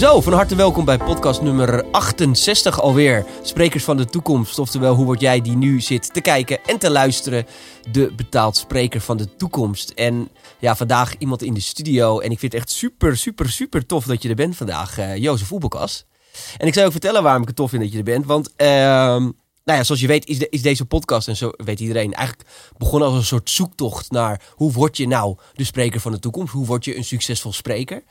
Zo, van harte welkom bij podcast nummer 68 alweer. Sprekers van de toekomst, oftewel hoe word jij die nu zit te kijken en te luisteren. De betaald spreker van de toekomst. En ja, vandaag iemand in de studio. En ik vind het echt super, super, super tof dat je er bent vandaag, uh, Jozef Oebelkas. En ik zal ook vertellen waarom ik het tof vind dat je er bent. Want uh, nou ja, zoals je weet is, de, is, deze podcast, en zo weet iedereen, eigenlijk begonnen als een soort zoektocht naar hoe word je nou de spreker van de toekomst? Hoe word je een succesvol spreker?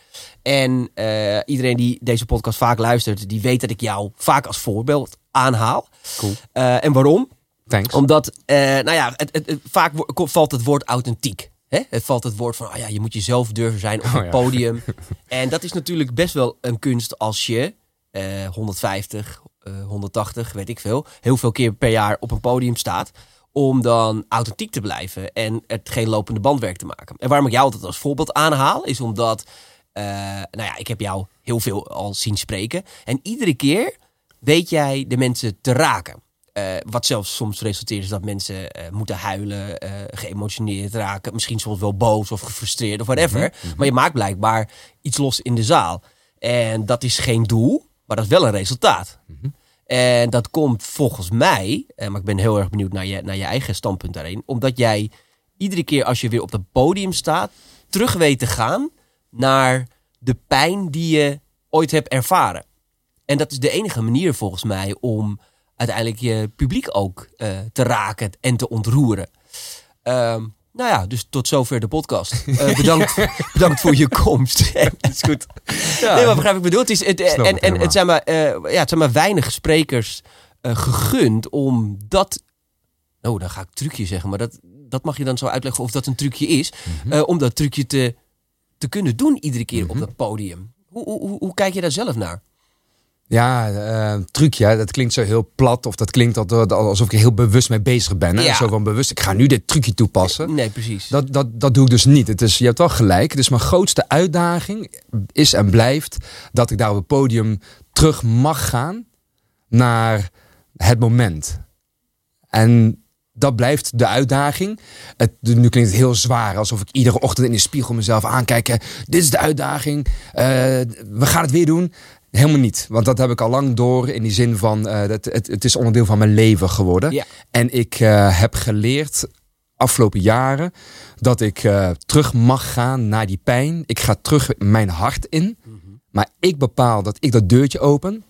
En uh, iedereen die deze podcast vaak luistert, die weet dat ik jou vaak als voorbeeld aanhaal. Cool. Uh, en waarom? Thanks. Omdat, uh, nou ja, het, het, het, vaak valt het woord authentiek. Hè? Het valt het woord van, oh ja, je moet jezelf durven zijn op Oh ja. podium. en dat is natuurlijk best wel een kunst als je uh, 150, uh, 180, weet ik veel, heel veel keer per jaar op een podium staat. Om dan authentiek te blijven en het geen lopende bandwerk te maken. En waarom ik jou altijd als voorbeeld aanhaal, is omdat, uh, nou ja, ik heb jou heel veel al zien spreken. En iedere keer weet jij de mensen te raken. Uh, wat zelfs soms resulteert is dat mensen uh, moeten huilen, uh, geëmotioneerd raken, misschien soms wel boos of gefrustreerd of whatever. Mm -hmm. Maar je maakt blijkbaar iets los in de zaal. En dat is geen doel, maar dat is wel een resultaat. Mm -hmm. En dat komt volgens mij, maar ik ben heel erg benieuwd naar je, naar je eigen standpunt daarin, omdat jij iedere keer als je weer op het podium staat, terug weet te gaan naar de pijn die je ooit hebt ervaren. En dat is de enige manier volgens mij om uiteindelijk je publiek ook uh, te raken en te ontroeren. Um, nou ja, dus tot zover de podcast. Uh, bedankt, bedankt voor je komst. dat is goed. Ja. Nee, maar begrijp ik bedoel. Het, is, het, en, en, en het, zijn maar, uh, ja, het zijn maar weinig sprekers uh, gegund om dat... Oh, dan ga ik trucje zeggen, maar dat, dat mag je dan zo uitleggen of dat een trucje is. Mm -hmm. om dat trucje te, te kunnen doen iedere keer mm -hmm. op dat podium. Hoe, hoe, hoe kijk je daar zelf naar? Ja, uh, trucje, dat klinkt zo heel plat. Of dat klinkt alsof ik er heel bewust mee bezig ben. Hè? Ja. Zo van bewust, ik ga nu dit trucje toepassen. Nee, precies. Dat, dat, dat doe ik dus niet. Het is, je hebt wel gelijk. Dus mijn grootste uitdaging is en blijft... dat ik daar op het podium terug mag gaan naar het moment. En dat blijft de uitdaging. Het, nu klinkt het heel zwaar, alsof ik iedere ochtend in de spiegel mezelf aankijk. Dit is de uitdaging. Uh, we gaan het weer doen. Helemaal niet, want dat heb ik al lang door in die zin van uh, het, het, het is onderdeel van mijn leven geworden. Ja. En ik uh, heb geleerd afgelopen jaren dat ik uh, terug mag gaan naar die pijn. Ik ga terug mijn hart in, mm -hmm. maar ik bepaal dat ik dat deurtje open.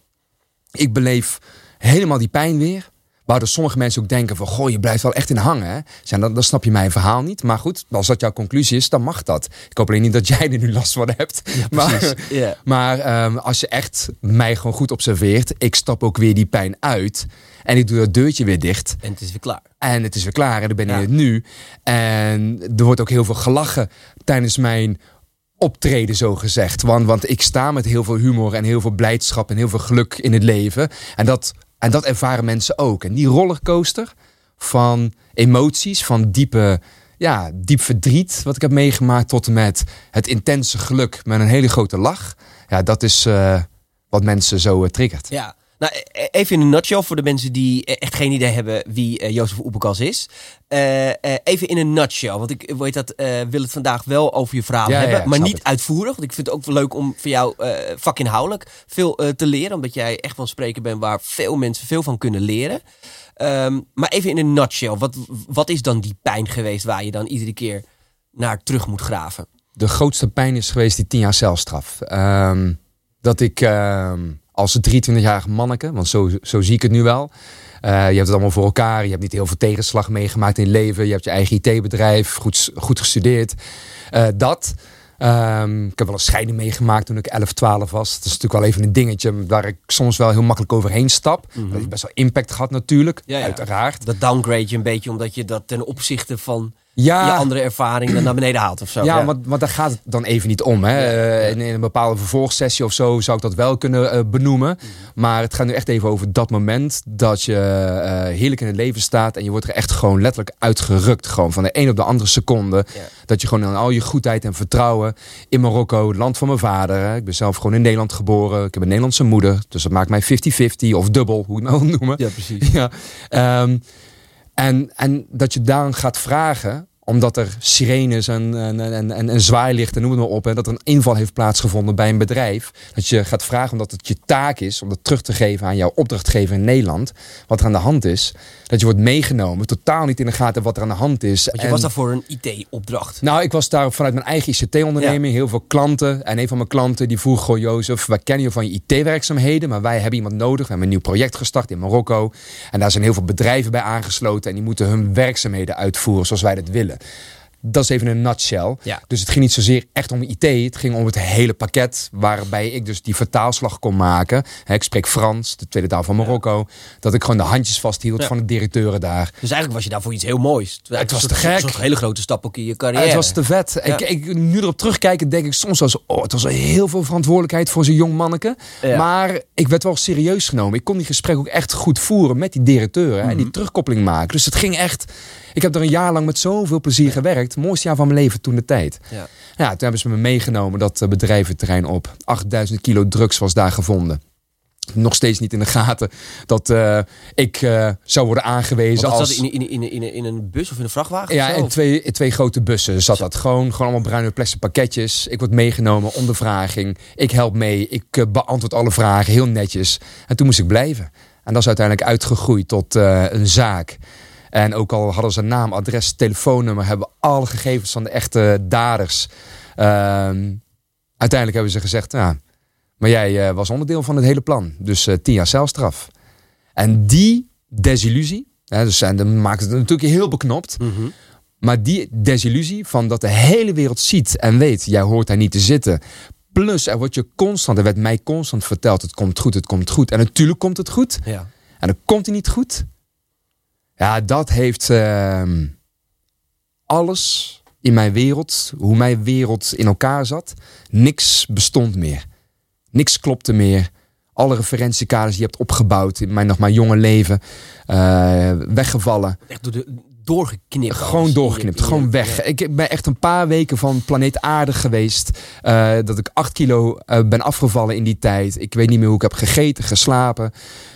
Ik beleef helemaal die pijn weer. Waardoor sommige mensen ook denken van... goh, je blijft wel echt in hangen. Hè? Zijn, dan, dan snap je mijn verhaal niet. Maar goed, als dat jouw conclusie is, dan mag dat. Ik hoop alleen niet dat jij er nu last van hebt. Ja, maar yeah. maar um, als je echt mij gewoon goed observeert... ik stap ook weer die pijn uit... en ik doe dat deurtje weer dicht. En het is weer klaar. En het is weer klaar en dan ben je ja. het nu. En er wordt ook heel veel gelachen tijdens mijn optreden, zo gezegd. Want, want ik sta met heel veel humor en heel veel blijdschap... en heel veel geluk in het leven. En dat en dat ervaren mensen ook. En die rollercoaster van emoties, van diepe, ja, diep verdriet, wat ik heb meegemaakt, tot en met het intense geluk met een hele grote lach. Ja, dat is uh, wat mensen zo uh, triggert. Ja. Nou, even in een nutshell voor de mensen die echt geen idee hebben wie uh, Jozef Oebekas is. Uh, uh, even in een nutshell, want ik weet dat, wil het vandaag wel over je verhaal ja, hebben, ja, maar niet het. uitvoerig. Want ik vind het ook wel leuk om van jou vakinhoudelijk veel te leren, omdat jij echt van spreken bent waar veel mensen veel van kunnen leren. Um, maar even in een nutshell, wat, wat is dan die pijn geweest waar je dan iedere keer naar terug moet graven? De grootste pijn is geweest die tien jaar celstraf. Um, dat ik... Um als 23-jarig manneke, want zo, zo zie ik het nu wel. Uh, je hebt het allemaal voor elkaar. Je hebt niet heel veel tegenslag meegemaakt in leven. Je hebt je eigen IT-bedrijf, goed, goed gestudeerd. Uh, dat. Um, ik heb wel een scheiding meegemaakt toen ik 11, 12 was. Dat is natuurlijk wel even een dingetje waar ik soms wel heel makkelijk overheen stap. Mm -hmm. Dat heeft best wel impact gehad natuurlijk, ja, ja. uiteraard. Dat downgrade je een beetje omdat je dat ten opzichte van ja. je andere ervaring dan naar beneden haalt of zo. Ja, ja. Maar, maar daar gaat het dan even niet om. Hè. Ja, ja. In, in, een bepaalde vervolgsessie of zo zou ik dat wel kunnen uh, benoemen. Mm. Maar het gaat nu echt even over dat moment dat je uh, heerlijk in het leven staat en je wordt er echt gewoon letterlijk uitgerukt. Gewoon van de een op de andere seconde. Dat je gewoon aan al je goedheid en vertrouwen in Marokko, het land van mijn vader. Hè. Ik ben zelf gewoon in Nederland geboren. Ik heb een Nederlandse moeder. Dus dat maakt mij 50-50 of dubbel, hoe je het nou wil noemen. Ja, precies. Ja. Um, en, en dat je dan gaat vragen omdat er sirenes en, en, en, en, en zwaailichten, noem het maar op. En dat er een inval heeft plaatsgevonden bij een bedrijf. Dat je gaat vragen omdat het je taak is om dat terug te geven aan jouw opdrachtgever in Nederland. Wat er aan de hand is. Dat je wordt meegenomen. Totaal niet in de gaten wat er aan de hand is. Want je En- was daarvoor een IT-opdracht. nou, ik was daar vanuit mijn eigen ICT-onderneming. Heel veel klanten. En een van mijn klanten die vroeg gewoon... Jozef, wij kennen je van je IT-werkzaamheden... maar wij hebben iemand nodig. We hebben een nieuw project gestart in Marokko. En daar zijn heel veel bedrijven bij aangesloten... en die moeten hun werkzaamheden uitvoeren zoals wij dat willen. that. Dat is even een nutshell. Ja. Dus het ging niet zozeer echt om IT. Het ging om het hele pakket waarbij ik dus die vertaalslag kon maken. Ik spreek Frans, de tweede taal van Marokko. Dat ik gewoon de handjes vasthield Ja. van de directeuren daar. Dus eigenlijk was je daar voor iets heel moois. Het was te gek. Een hele grote stap ook in je carrière. Het was te vet. Ik, ik, nu erop terugkijken denk ik soms eens... Oh, het was heel veel verantwoordelijkheid voor zo'n jong manneke. Maar ik werd wel serieus genomen. Ik kon die gesprek ook echt goed voeren met die directeuren. En Mhm. die terugkoppeling maken. Dus het ging echt... Ik heb er een jaar lang met zoveel plezier gewerkt. Het mooiste jaar van mijn leven toen de tijd. Ja. Ja, toen hebben ze me meegenomen dat eh, bedrijventerrein op. 8000 kilo drugs was daar gevonden. Nog steeds niet in de gaten dat eh, ik eh, zou worden aangewezen als... in, in, in, in, een bus of in een vrachtwagen? Ja, of zo? in twee, in twee grote bussen zat dat. Gewoon, gewoon allemaal bruine plastic pakketjes. Ik word meegenomen, ondervraging. Ik help mee. Ik beantwoord alle vragen, heel netjes. En toen moest ik blijven. En dat is uiteindelijk uitgegroeid tot een zaak. En ook al hadden ze naam, adres, telefoonnummer... hebben we alle gegevens van de echte daders. Ehm, uiteindelijk hebben ze gezegd... Ja, maar jij eh, was onderdeel van het hele plan. Dus eh, tien jaar celstraf. En die desillusie... Hè, dus, en dan maakt het natuurlijk heel beknopt... Mhm. Maar die desillusie van dat de hele wereld ziet en weet, jij hoort daar niet te zitten. Plus, er wordt je constant, er werd mij constant verteld, het komt goed, het komt goed. En natuurlijk komt het goed. Ja. En dan komt hij niet goed. Ja, dat heeft ehm, alles in mijn wereld, hoe mijn wereld in elkaar zat. Niks bestond meer. Niks klopte meer. Alle referentiekaders die je hebt opgebouwd in mijn nog maar jonge leven, eh, weggevallen. Echt door de, doorgeknipt. Gewoon doorgeknipt, gewoon weg. ja. Ik ben echt een paar weken van planeet Aarde geweest. eh, dat ik acht kilo eh, ben afgevallen in die tijd. Ik weet niet meer hoe ik heb gegeten, geslapen.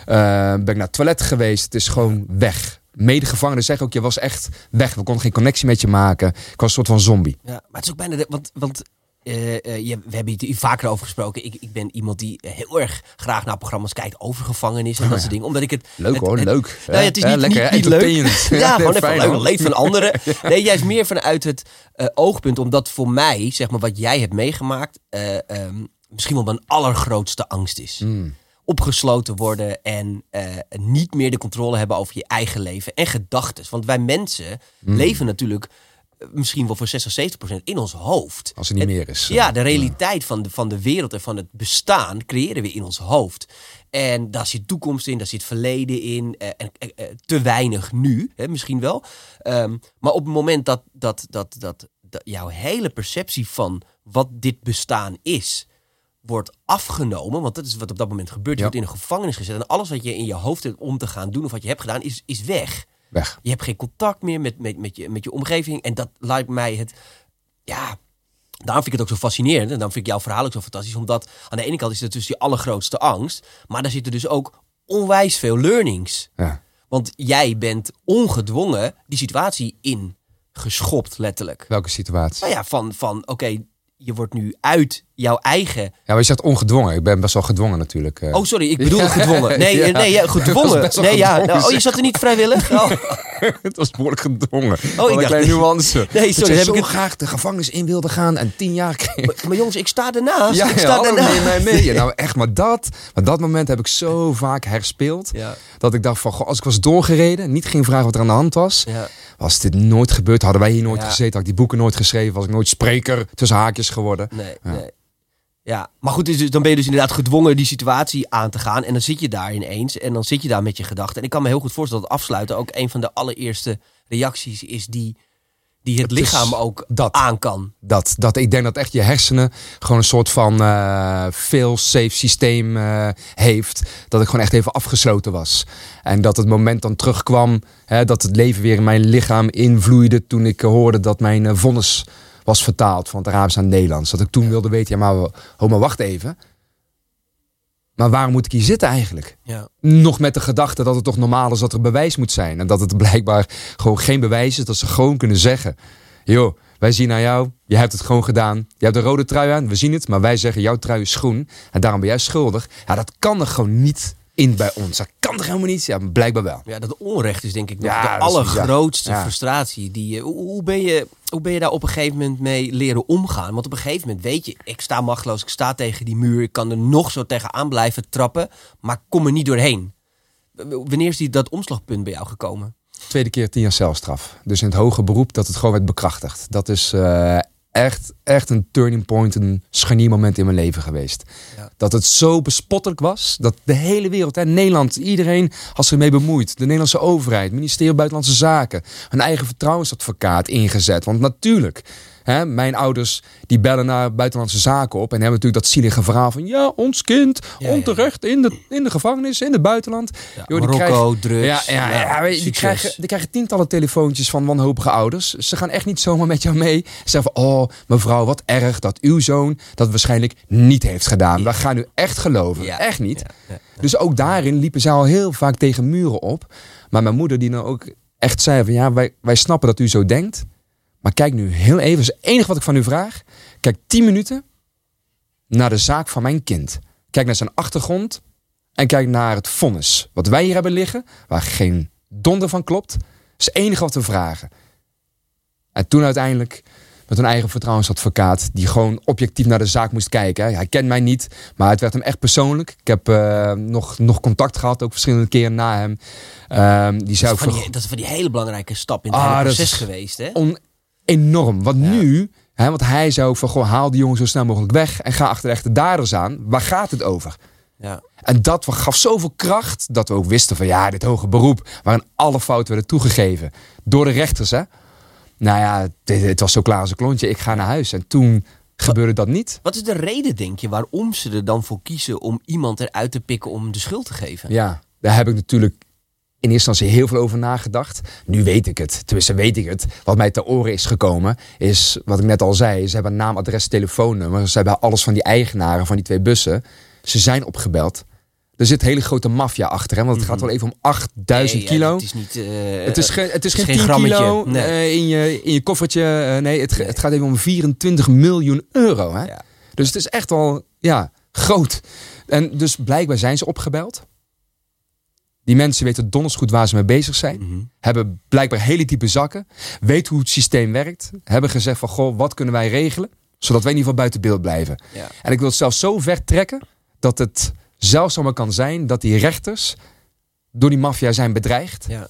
Ben ik naar het toilet geweest. Het is gewoon weg. Medegevangenen zeggen ook, je was echt weg. We konden geen connectie met je maken. Ik was een soort van zombie. Ja, maar het is ook bijna... De, want want eh, eh, je, we hebben het hier vaker over gesproken. Ik, ik ben iemand die heel erg graag naar programma's kijkt over gevangenis en dat soort dingen. Omdat ik het... Leuk het- hoor, het- leuk. Nou ja, het is Ja, niet, lekker, niet, leuk. Ja, gewoon even leuk, leed van anderen. Nee, juist meer vanuit het eh, oogpunt. Omdat voor mij, zeg maar, wat jij hebt meegemaakt... eh, ehm, misschien wel mijn allergrootste angst is. Mm. Opgesloten worden en eh, niet meer de controle hebben over je eigen leven en gedachten. Want wij mensen Mm. leven natuurlijk eh, misschien wel voor 60, 70 procent in ons hoofd. Als er niet Het- meer is. Ja, de realiteit van de, van de wereld en van het bestaan creëren we in ons hoofd. En daar zit toekomst in, daar zit verleden in. eh, en, eh, eh, te weinig nu, hè, misschien wel. Ehm, maar op het moment dat, dat, dat, dat, dat jouw hele perceptie van wat dit bestaan is, wordt afgenomen. Want dat is wat op dat moment gebeurt. Je Ja. wordt in een gevangenis gezet. En alles wat je in je hoofd hebt om te gaan doen of wat je hebt gedaan, is, is weg. Weg. Je hebt geen contact meer met, met, met, je, met je omgeving. En dat lijkt mij het. Ja, daarom vind ik het ook zo fascinerend. En dan vind ik jouw verhaal ook zo fantastisch. Omdat aan de ene kant is het dus die allergrootste angst. Maar daar zitten dus ook onwijs veel learnings. Ja. Want jij bent ongedwongen die situatie ingeschopt, letterlijk. Welke situatie? Nou ja, van, van oké, je wordt nu uit jouw eigen. Ja, maar je zegt ongedwongen. Ik ben best wel gedwongen natuurlijk. eh. Oh, sorry, ik bedoelde gedwongen. Nee, Ja. eh, nee, ja, gedwongen. Nee, ja. Nou, oh, je zat er niet vrijwillig? Oh. het was behoorlijk gedwongen. ik Oh, een dacht- kleine nuance. Nee, sorry, heb zo ik het- graag de gevangenis in wilde gaan en tien jaar kreeg. Maar, maar jongens, ik sta ernaast. Ja, ik sta ernaast. neem mij mee. Ja, nou echt, maar dat, maar dat moment heb ik zo vaak herspeeld. Dat ik dacht van, goh, als ik was doorgereden, niet ging vragen wat er aan de hand was. Ja. Was dit nooit gebeurd, hadden wij hier nooit gezeten, had ik die boeken nooit geschreven, was ik nooit spreker tussen haakjes geworden. Nee, nee. Ja, maar goed, dus, dan ben je dus inderdaad gedwongen die situatie aan te gaan. En dan zit je daar ineens en dan zit je daar met je gedachten. En ik kan me heel goed voorstellen dat afsluiten ook een van de allereerste reacties is die, die het, lichaam ook dat. aan kan. Dat, dat, ik denk dat echt je hersenen gewoon een soort van eh fail-safe systeem eh, heeft. Dat ik gewoon echt even afgesloten was. En dat het moment dan terugkwam, hè, dat het leven weer in mijn lichaam invloeide toen ik hoorde dat mijn eh, vonnis was vertaald van het Arabisch naar het Nederlands. Dat ik toen wilde weten, ja maar, ho, maar wacht even. Maar waarom moet ik hier zitten eigenlijk? Ja. Nog met de gedachte dat het toch normaal is dat er bewijs moet zijn. En dat het blijkbaar gewoon geen bewijs is. Dat ze gewoon kunnen zeggen. Joh, wij zien naar jou. Je hebt het gewoon gedaan. Je hebt de rode trui aan. We zien het. Maar wij zeggen, jouw trui is groen. En daarom ben jij schuldig. Ja, dat kan er gewoon niet in bij ons. Dat kan toch helemaal niet? Ja, blijkbaar wel. Ja, dat onrecht is denk ik nog Ja, de allergrootste. Ja. frustratie. Die, hoe, ben je, hoe ben je daar op een gegeven moment mee leren omgaan? Want op een gegeven moment weet je, ik sta machteloos, ik sta tegen die muur. Ik kan er nog zo tegenaan blijven trappen, maar ik kom er niet doorheen. Wanneer is die, dat omslagpunt bij jou gekomen? Tweede keer tien jaar celstraf. Dus in het hoger beroep dat het gewoon werd bekrachtigd. Dat is eh, echt, echt een turning point, een scharniermoment in mijn leven geweest. Ja. Dat het zo bespottelijk was, dat de hele wereld, hè, Nederland, iedereen had zich ermee bemoeid. De Nederlandse overheid, ministerie van Buitenlandse Zaken, een eigen vertrouwensadvocaat ingezet. Want natuurlijk, hè, mijn ouders die bellen naar Buitenlandse Zaken op en hebben natuurlijk dat zielige verhaal van ja, ons kind, Ja, ja. onterecht in de, in de gevangenis, in het buitenland. Ja, Joh, die Marokko, drugs. ja, ja, weet die, krijgen, die krijgen tientallen telefoontjes van wanhopige ouders. Ze gaan echt niet zomaar met jou mee. Ze zeggen van, oh mevrouw, wat erg dat uw zoon dat waarschijnlijk niet heeft gedaan. We gaan u echt geloven. Ja, Echt niet. Dus ook daarin liepen zij al heel vaak tegen muren op. Maar mijn moeder die dan ook echt zei van, ja, wij, wij snappen dat u zo denkt. Maar kijk nu heel even, dat is het enige wat ik van u vraag. Kijk 10 minuten naar de zaak van mijn kind. Kijk naar zijn achtergrond en kijk naar het vonnis. Wat wij hier hebben liggen, waar geen donder van klopt, is het enige wat we vragen. En toen uiteindelijk met een eigen vertrouwensadvocaat, die gewoon objectief naar de zaak moest kijken. Hij kent mij niet, maar het werd hem echt persoonlijk. Ik heb eh, nog, nog contact gehad, ook verschillende keren na hem. Ehm, die Dat is, van die, dat is van die hele belangrijke stap in het Ah, hele dat proces geweest. Hè? Enorm. Want nu, hè, want hij zei ook van, goh, haal die jongen zo snel mogelijk weg en ga achter de echte daders aan. Waar gaat het over? Ja. En dat gaf zoveel kracht dat we ook wisten van ja, dit hoge beroep waarin alle fouten werden toegegeven door de rechters. Hè? Nou ja, het, het was zo klaar als een klontje. Ik ga naar huis. En toen gebeurde dat niet. Wat is de reden, denk je, waarom ze er dan voor kiezen om iemand eruit te pikken om de schuld te geven? Ja, daar heb ik natuurlijk in eerste instantie heel veel over nagedacht. Nu weet ik het. Tenminste weet ik het. Wat mij ter oren is gekomen is, wat ik net al zei. Ze hebben naam, adres, telefoonnummer. Ze hebben alles van die eigenaren van die twee bussen. Ze zijn opgebeld. Er zit hele grote maffia achter. Hè? Want het gaat wel even om 8000 Mhm. Nee, ja, kilo. Het is niet. eh, Het is, geen, het is geen geen 10 grammetje. kilo Nee. eh, in, je, in je koffertje. Eh, nee, het, Nee. het gaat even om 24 miljoen euro. Hè? Ja. Dus het is echt wel ja, groot. En dus blijkbaar zijn ze opgebeld. Die mensen weten donders goed waar ze mee bezig zijn. Mhm. Hebben blijkbaar hele diepe zakken. Weten hoe het systeem werkt. Hebben gezegd van, goh, wat kunnen wij regelen? Zodat wij in ieder geval buiten beeld blijven. Ja. En ik wil het zelfs zo ver trekken dat het zelfs zomaar kan zijn dat die rechters door die maffia zijn bedreigd. Ja.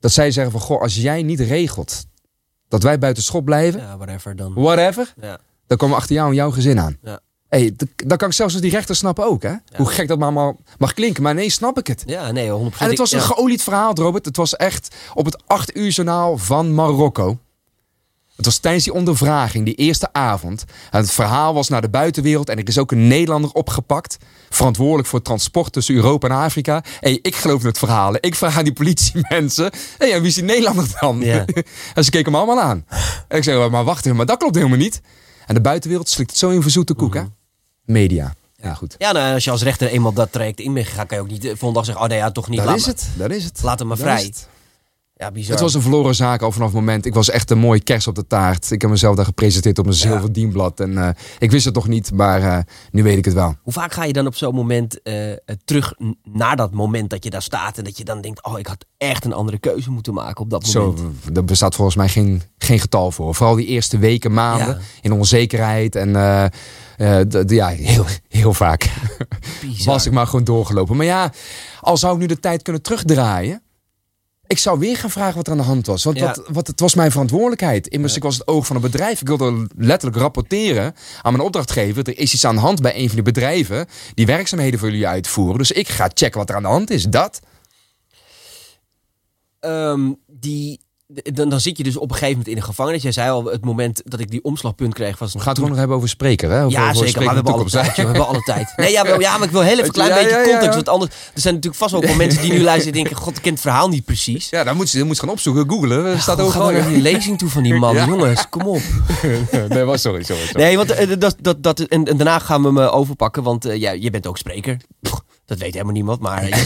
Dat zij zeggen van, goh, als jij niet regelt dat wij buiten schot blijven, ja, whatever dan. whatever, Ja. dan komen we achter jou en jouw gezin aan. Ja. Hey, dan kan ik zelfs als die rechters snappen ook, hè? Hoe gek dat maar allemaal mag klinken, maar nee, snap ik het. ja, nee, 100%. En het was een ja. geolied verhaal, Robert. Het was echt op het 8 uur journaal van Marokko. Het was tijdens die ondervraging, die eerste avond. En het verhaal was naar de buitenwereld. En er is ook een Nederlander opgepakt. Verantwoordelijk voor transport tussen Europa en Afrika. hey, ik geloof in het verhaal. Ik vraag aan die politiemensen. hey, en wie is die Nederlander dan? Ja. en ze keken me allemaal aan. En ik zei, maar wacht even, maar dat klopt helemaal niet. En de buitenwereld slikt het zo in verzoete koek, hè? Media. Ja, goed. Ja, nou, als je als rechter eenmaal dat traject in bent gegaan, kan je ook niet de volgende dag zeggen: Oh nee, ja, toch niet. Dat is het. Dat is het. Laat hem maar Dat vrij. Ja, bizar. Het was een verloren zaak al vanaf het moment. Ik was echt een mooie kers op de taart. Ik heb mezelf daar gepresenteerd op een zilver dienblad. En eh, ik wist het nog niet, maar eh, nu weet ik het wel. Hoe vaak ga je dan op zo'n moment eh, terug naar dat moment dat je daar staat en dat je dan denkt: Oh, ik had echt een andere keuze moeten maken op dat moment. Zo, er bestaat volgens mij geen, geen getal voor. Vooral die eerste weken, maanden Ja. in onzekerheid. En ja, heel, heel vaak Bizar. was ik maar gewoon doorgelopen. Maar ja, al zou ik nu de tijd kunnen terugdraaien. Ik zou weer gaan vragen wat er aan de hand was. Want Ja. wat, wat, het was mijn verantwoordelijkheid. Immers, ik was het oog van het bedrijf. Ik wilde letterlijk rapporteren aan mijn opdrachtgever. Er is iets aan de hand bij een van die bedrijven die werkzaamheden voor jullie uitvoeren. Dus ik ga checken wat er aan de hand is. Dat. Ehm, die, dan, dan zit je dus op een gegeven moment in een gevangenis. Jij zei al, het moment dat ik die omslagpunt kreeg was... We gaan het gewoon nog hebben over spreker. Hè? Over, Ja, over zeker. Maar we hebben alle spreken tijd. We hebben alle tijd. Nee, ja, wel- ja, maar ik wil heel even een klein Ja, beetje ja, context. Want anders, er zijn natuurlijk vast ook wel mensen die nu luisteren en denken... God, ik ken het verhaal niet precies. Ja, dan moet je, dan moet je gaan opzoeken, googlen. Er staat gaan we naar die lezing toe van die man? Jongens, kom op. nee, was sorry, sorry. sorry. Nee, want eh, dat, dat, dat, en, en daarna gaan we me overpakken, want eh, ja, je bent ook spreker. Dat weet helemaal niemand, maar je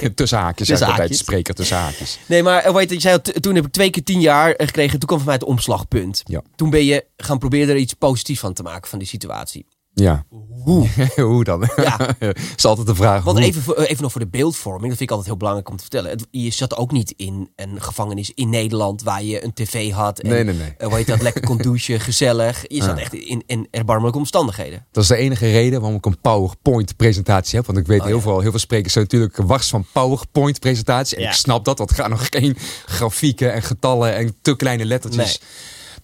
bent tussen haakjes, Tussen tussen altijd spreker tussen haakjes. Nee, maar eh, weet je, je zei, toen heb ik twee keer tien jaar eh, gekregen. Toen kwam voor mij het omslagpunt. Ja. Toen ben je gaan proberen er iets positiefs van te maken van die situatie. Ja. Hoe? Hoe dan? Ja. is altijd de vraag. Want hoe. even, eh, even nog voor de beeldvorming. Dat vind ik altijd heel belangrijk om te vertellen. Het- Je zat ook niet in een gevangenis in Nederland waar je een tv had. En, Nee, nee, nee. eh, hoe heet dat? Lekker kon douchen, gezellig. Je zat echt in, in erbarmelijke omstandigheden. Dat is de enige reden waarom ik een PowerPoint-presentatie heb. Want ik weet Oh, heel, ja. veel, heel veel sprekers zijn natuurlijk wars van PowerPoint-presentaties. En Ja. ik snap dat, er gaan nog geen grafieken en getallen en te kleine lettertjes.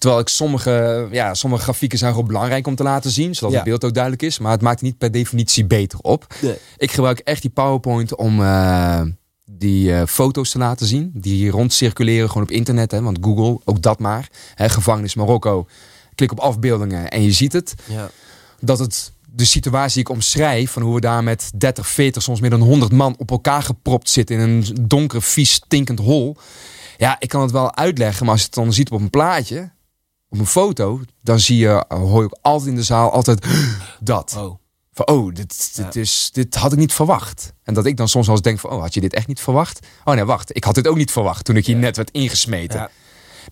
Terwijl ik sommige, ja, sommige grafieken zijn gewoon belangrijk om te laten zien. Zodat Ja. het beeld ook duidelijk is. Maar het maakt niet per definitie beter op. Nee. Ik gebruik echt die PowerPoint om eh, die eh, foto's te laten zien. Die rondcirculeren gewoon op internet. Hè, want Google, ook dat maar. Hè, gevangenis Marokko. Klik op afbeeldingen en je ziet het Ja. dat het de situatie die ik omschrijf, van hoe we daar met 30, 40, soms meer dan 100 man op elkaar gepropt zitten in een donker, vies, stinkend hol. Ja, ik kan het wel uitleggen, maar als je het dan ziet op een plaatje, op een foto, dan zie je, hoor je ook altijd in de zaal altijd dat. Oh. Van, oh, dit, dit, Ja. is, dit had ik niet verwacht. En dat ik dan soms wel eens denk van, oh, had je dit echt niet verwacht? Oh nee, wacht, ik had dit ook niet verwacht toen ik hier Ja. net werd ingesmeten. Ja.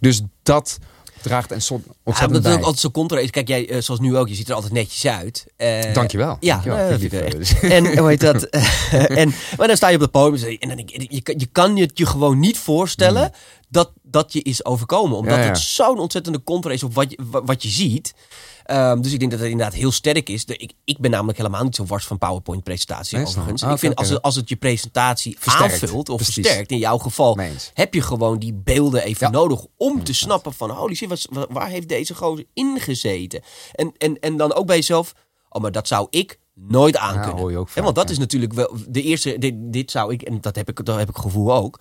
Dus dat draagt en stond Ja, ontzettend het ook bij. altijd zo contra is. Kijk, jij, eh, zoals nu ook, je ziet er altijd netjes uit. Eh, Dankjewel. Ja, Dankjewel. dat ik lief, ik eh, En hoe heet dat? en, maar dan sta je op het podium en dan denk ik, je, kan- je kan het je gewoon niet voorstellen dat dat je is overkomen. Omdat. Ja, ja. het zo'n ontzettende contra is op wat je, wa- wat je ziet. Ehm, dus ik denk dat het inderdaad heel sterk is. De- ik, ik ben namelijk helemaal niet zo wars van PowerPoint-presentatie Nee, overigens. ik. Ah, ik vind als, het, als het je presentatie Versterkt. aanvult of Precies. versterkt, in jouw geval, heb je gewoon die beelden even Ja. nodig om te snappen van, holy shit, wat, wa- waar heeft deze gozer ingezeten? En, en, en dan ook bij jezelf, oh, maar dat zou ik nooit aankunnen. hoor je ook Hè, vaak, want dat ja. is natuurlijk wel de eerste, dit, dit zou ik, en dat heb ik, dat heb ik gevoel ook.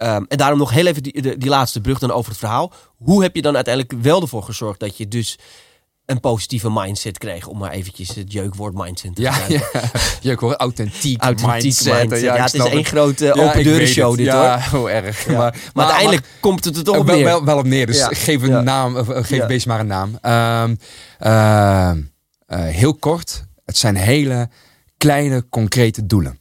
Ehm, en daarom nog heel even die, laatste brug dan over het verhaal. Hoe heb je dan uiteindelijk wel ervoor gezorgd dat je dus een positieve mindset kreeg? Om maar eventjes het jeukwoord mindset te Ja, gebruiken. ja. hoor authentiek, Authentiek mindset. mindset. Ja, het is één grote open deuren show dit ja, hoor. erg. Maar, Maar, uiteindelijk komt het er toch maar- op wel, neer. wel, wel op neer. Dus geef een naam, eh, geef beest maar een naam. Ehm, ehm, eh, heel kort. Het zijn hele kleine, concrete doelen.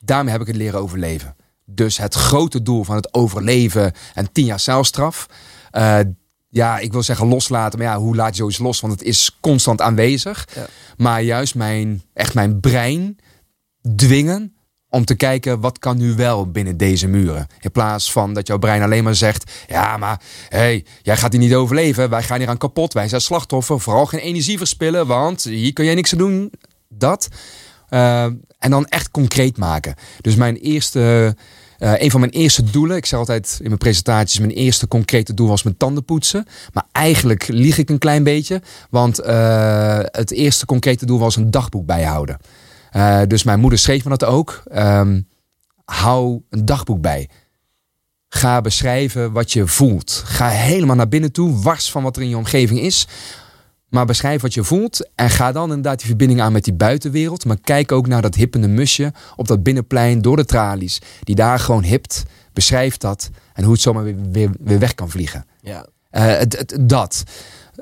Daarmee heb ik het leren overleven. Dus het grote doel van het overleven en tien jaar celstraf. eh, ja, ik wil zeggen loslaten. Maar ja, hoe laat je zoiets los? Want het is constant aanwezig. Ja. Maar juist mijn, echt mijn brein dwingen om te kijken wat kan nu wel binnen deze muren. In plaats van dat jouw brein alleen maar zegt: ja, maar hey, jij gaat hier niet overleven. Wij gaan hier aan kapot. Wij zijn slachtoffer. Vooral geen energie verspillen, want hier kun jij niks aan doen. Dat. Eh, en dan echt concreet maken. Dus mijn eerste, eh, een van mijn eerste doelen, ik zeg altijd in mijn presentaties, mijn eerste concrete doel was mijn tanden poetsen. Maar eigenlijk lieg ik een klein beetje, want eh, het eerste concrete doel was een dagboek bijhouden. Eh, dus mijn moeder schreef me dat ook. Ehm, hou een dagboek bij. Ga beschrijven wat je voelt. Ga helemaal naar binnen toe, wars van wat er in je omgeving is. Maar beschrijf wat je voelt en ga dan inderdaad die verbinding aan met die buitenwereld. Maar kijk ook naar dat hippende musje op dat binnenplein door de tralies. Die daar gewoon hipt. Beschrijf dat en hoe het zomaar weer, weer, weer weg kan vliegen. Ja. Eh, het, het- dat.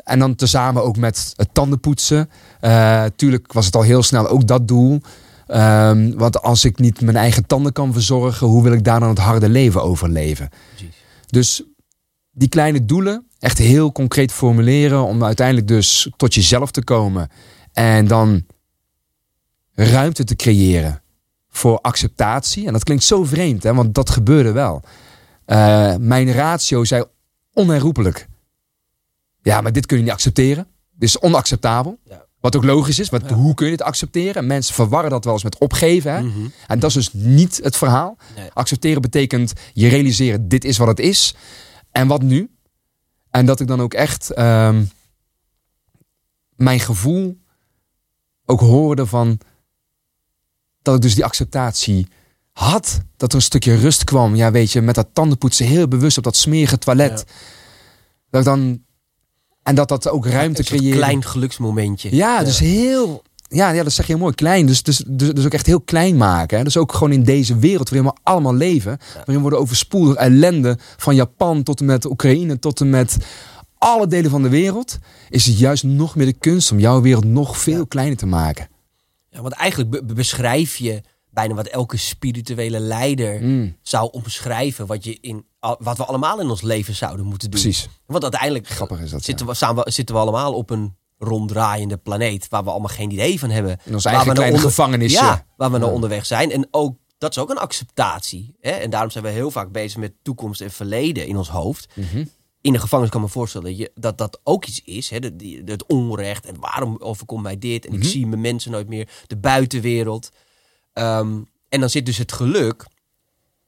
En dan tezamen ook met het tandenpoetsen. Eh tuurlijk was het al heel snel ook dat doel. Ehm, want als ik niet mijn eigen tanden kan verzorgen, hoe wil ik daar dan het harde leven overleven? Precies. Dus die kleine doelen echt heel concreet formuleren om uiteindelijk dus tot jezelf te komen. En dan ruimte te creëren voor acceptatie. En dat klinkt zo vreemd, hè, want dat gebeurde wel. Eh, mijn ratio zei onherroepelijk. Ja, maar dit kun je niet accepteren. Dit is onacceptabel. Ja. Wat ook logisch is, want Ja. hoe kun je dit accepteren? Mensen verwarren dat wel eens met opgeven. Hè? Mhm. En dat is dus niet het verhaal. Nee. Accepteren betekent je realiseren, dit is wat het is. En wat nu? En dat ik dan ook echt ehm, mijn gevoel ook hoorde van dat ik dus die acceptatie had. Dat er een stukje rust kwam. Ja, weet je, met dat tandenpoetsen heel bewust op dat smerige toilet. Dat ik dan en dat dat ook ruimte Een creëert. klein geluksmomentje. Ja, dus heel. Ja, ja, dat zeg je heel mooi. Klein. Dus, dus, dus, dus ook echt heel klein maken. Hè? Dus ook gewoon in deze wereld waarin we allemaal leven. Waarin we worden overspoeld door ellende. Van Japan tot en met Oekraïne tot en met alle delen van de wereld. Is het juist nog meer de kunst om jouw wereld nog veel kleiner te maken. Ja, want eigenlijk be- be- beschrijf je bijna wat elke spirituele leider Mm, zou omschrijven. Wat, je in, wat we allemaal in ons leven zouden moeten doen. precies. Want uiteindelijk Grappig is dat. zitten, we, zitten we allemaal op een ronddraaiende planeet. Waar we allemaal geen idee van hebben. In onze waar eigen we nou kleine onder- gevangenisje. Ja, waar we nou Ja. onderweg zijn. En ook, dat is ook een acceptatie. Hè? En daarom zijn we heel vaak bezig met toekomst en verleden in ons hoofd. Mhm. In de gevangenis kan ik me voorstellen dat je, dat, dat ook iets is. Hè? De- die- Het onrecht en waarom overkomt mij dit. En Mhm. ik zie mijn mensen nooit meer. De buitenwereld. Ehm, en dan zit dus het geluk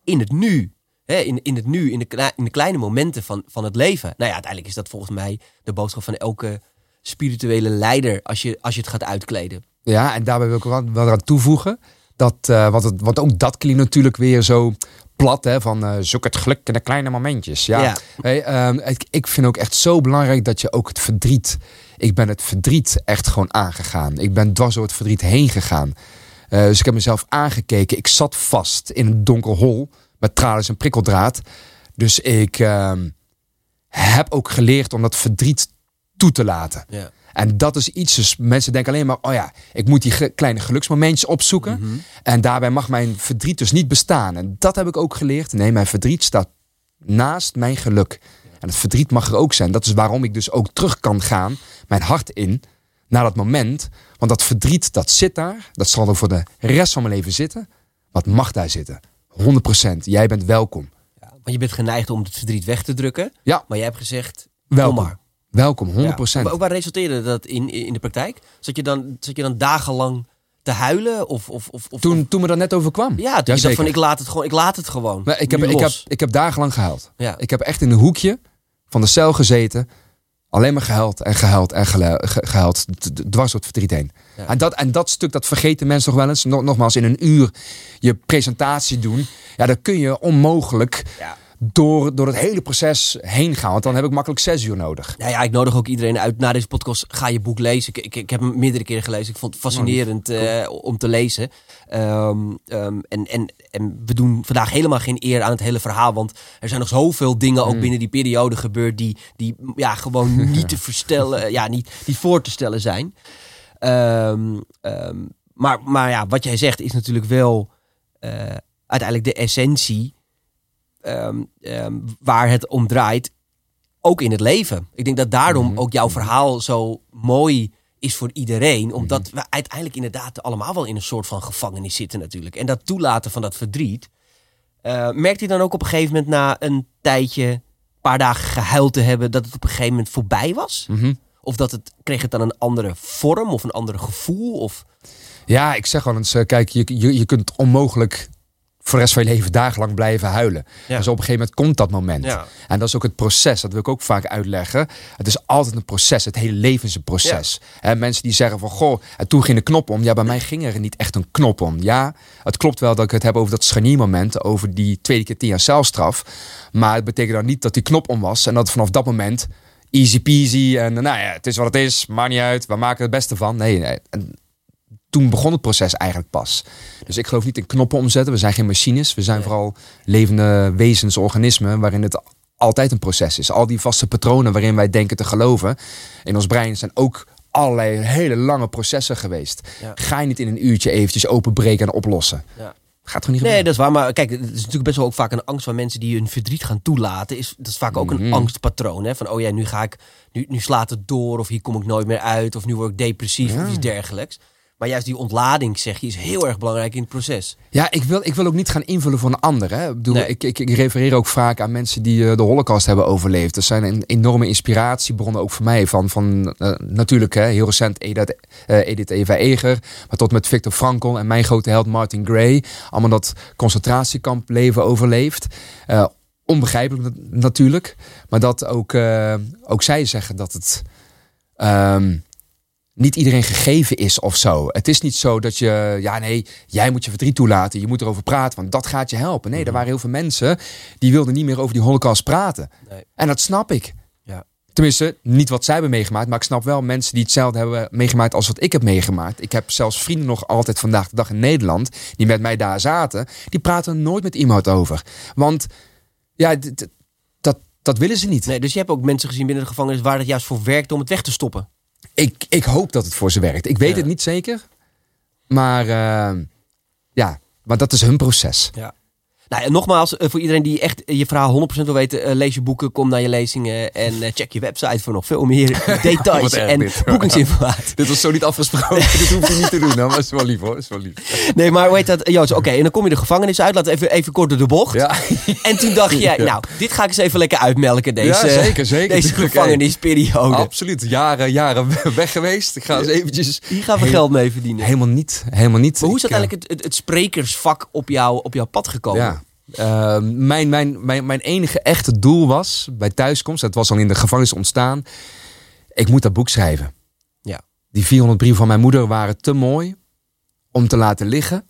in het nu. Hè? In, in het nu, in de, in de kleine momenten van, van het leven. Nou ja, uiteindelijk is dat volgens mij de boodschap van elke spirituele leider. Als je, als je het gaat uitkleden. Ja, en daarbij wil ik wel, wel eraan toevoegen. Dat, eh, want, het, want ook dat klinkt natuurlijk weer zo plat. Hè, van eh, zoek het geluk in de kleine momentjes. Ja, Ja. Hey, ehm, ik, ik vind ook echt zo belangrijk dat je ook het verdriet... Ik ben het verdriet echt gewoon aangegaan. Ik ben dwars door het verdriet heen gegaan. Eh, dus ik heb mezelf aangekeken. Ik zat vast in een donker hol met tralies en prikkeldraad. Dus ik ehm, heb ook geleerd om dat verdriet toe te laten. Ja. En dat is iets, dus mensen denken alleen maar, oh ja, ik moet die ge- kleine geluksmomentjes opzoeken. Mhm. En daarbij mag mijn verdriet dus niet bestaan. En dat heb ik ook geleerd. Nee, mijn verdriet staat naast mijn geluk. En het verdriet mag er ook zijn. Dat is waarom ik dus ook terug kan gaan, mijn hart in, naar dat moment. Want dat verdriet, dat zit daar. Dat zal er voor de rest van mijn leven zitten. Wat mag daar zitten? 100%. Jij bent welkom. Ja, want je bent geneigd om het verdriet weg te drukken. Ja, Maar jij hebt gezegd, welkom. kom maar. Welkom, 100%. Ja. Waar, waar resulteerde dat in, in de praktijk? Zat je dan, zat je dan dagenlang te huilen? Of, of, of, of, Toen, toen me dat net overkwam. ja, toen je dacht van ik laat het gewoon, ik laat het gewoon. Maar ik, heb, ik, heb, ik heb dagenlang gehuild. Ja. Ik heb echt in een hoekje van de cel gezeten. Alleen maar gehuild en gehuild en gehuild. Dwars door het verdriet heen. Ja. En, dat, en dat stuk, dat vergeten mensen nog wel eens. Nog, nogmaals, in een uur je presentatie doen. Ja, dan kun je onmogelijk Ja. Door, door het hele proces heen gaan. Want dan heb ik makkelijk zes uur nodig. Nou ja, ik nodig ook iedereen uit na deze podcast. Ga je boek lezen. Ik, ik, ik heb hem meerdere keren gelezen. Ik vond het fascinerend eh, om te lezen. Ehm, ehm, en, en, en we doen vandaag helemaal geen eer aan het hele verhaal. Want er zijn nog zoveel dingen ook binnen die periode gebeurd. die, die ja, gewoon niet te verstellen. Ja, niet, niet voor te stellen zijn. Ehm, maar, maar ja, wat jij zegt is natuurlijk wel eh, uiteindelijk de essentie. Ehm, ehm, waar het om draait ook in het leven. Ik denk dat daarom Mhm. ook jouw verhaal zo mooi is voor iedereen. Omdat we uiteindelijk inderdaad allemaal wel in een soort van gevangenis zitten natuurlijk. En dat toelaten van dat verdriet. eh merkt hij dan ook op een gegeven moment na een tijdje, een paar dagen gehuild te hebben, dat het op een gegeven moment voorbij was? Mhm. Of dat het, kreeg het dan een andere vorm of een ander gevoel? Of, Ja, ik zeg wel eens, eh, kijk, je, je, je kunt onmogelijk voor de rest van je leven dagenlang blijven huilen. Ja. Dus op een gegeven moment komt dat moment. Ja. En dat is ook het proces, dat wil ik ook vaak uitleggen. Het is altijd een proces, het hele leven is een proces. En mensen die zeggen van, goh, en toen ging de knop om. Ja, bij mij ging er niet echt een knop om. Ja, het klopt wel dat ik het heb over dat scharniermoment, over die tweede keer tien jaar celstraf. Maar het betekent dan niet dat die knop om was en dat vanaf dat moment easy peasy en nou ja, het is wat het is, maakt niet uit, we maken het beste van. Nee, nee. En toen begon het proces eigenlijk pas. Dus ik geloof niet in knoppen omzetten. We zijn geen machines. We zijn Nee. vooral levende wezens, organismen, waarin het altijd een proces is. Al die vaste patronen waarin wij denken te geloven in ons brein zijn ook allerlei hele lange processen geweest. Ja. Ga je niet in een uurtje eventjes openbreken en oplossen. Ja. Gaat gewoon niet Nee, dat is waar. Maar kijk, het is natuurlijk best wel ook vaak een angst van mensen die hun verdriet gaan toelaten. Is, dat is vaak ook een Mhm. angstpatroon. Hè? Van, oh ja, nu ga ik, nu, nu slaat het door. Of hier kom ik nooit meer uit. Of nu word ik depressief Ja. of iets dergelijks. Maar juist die ontlading, zeg je, is heel erg belangrijk in het proces. Ja, ik wil, ik wil ook niet gaan invullen voor een ander. Hè. Ik, bedoel, Nee. ik, ik, ik refereer ook vaak aan mensen die eh, de holocaust hebben overleefd. Dat zijn een enorme inspiratiebronnen ook voor mij. Van, van eh, natuurlijk hè, heel recent Edith, eh, Edith Eva Eger. Maar tot met Victor Frankl en mijn grote held Martin Gray. Allemaal dat concentratiekamp-leven overleefd. Onbegrijpelijk nat- natuurlijk. Maar dat ook, ook zij zeggen dat het... ehm, niet iedereen gegeven is of zo. Het is niet zo dat je, ja nee, jij moet je verdriet toelaten. Je moet erover praten, want dat gaat je helpen. Nee, er waren heel veel mensen die wilden niet meer over die holocaust praten. Nee. En dat snap ik. Ja. Tenminste, niet wat zij hebben meegemaakt, maar ik snap wel mensen die hetzelfde hebben meegemaakt als wat ik heb meegemaakt. Ik heb zelfs vrienden nog altijd vandaag de dag in Nederland, die met mij daar zaten, die praten nooit met iemand over. Want ja, dat, dat willen ze niet. Nee, dus je hebt ook mensen gezien binnen de gevangenis waar het juist voor werkt om het weg te stoppen. Ik, ik hoop dat het voor ze werkt. Ik weet Ja. het niet zeker. Maar eh, ja, maar dat is hun proces. Nou, en nogmaals, eh, voor iedereen die echt je verhaal 100% wil weten, eh, lees je boeken, kom naar je lezingen en eh, check je website voor nog veel meer details en dit. boekingsinformatie. Dit was zo niet afgesproken. dit hoef je niet te doen. Dat is wel lief hoor. Is wel lief. Nee, maar heet dat? Joost, oké, en dan kom je de gevangenis uit. We even, even kort door de bocht. Ja, En toen dacht jij, nou, dit ga ik eens even lekker uitmelken, deze, ja zeker, zeker. deze Tuurlijk, gevangenisperiode. hey. Absoluut. Jaren, jaren weg geweest. Ik ga eens eventjes... Hier gaan we Heel- geld mee verdienen. Helemaal niet. Helemaal niet. Maar hoe is uiteindelijk het, het, het sprekersvak op, jou, op jouw pad gekomen? Ja. Eh, mijn, mijn, mijn, mijn enige echte doel was bij thuiskomst, dat was al in de gevangenis ontstaan. Ik moet dat boek schrijven. Ja. Die 400 brieven van mijn moeder waren te mooi om te laten liggen.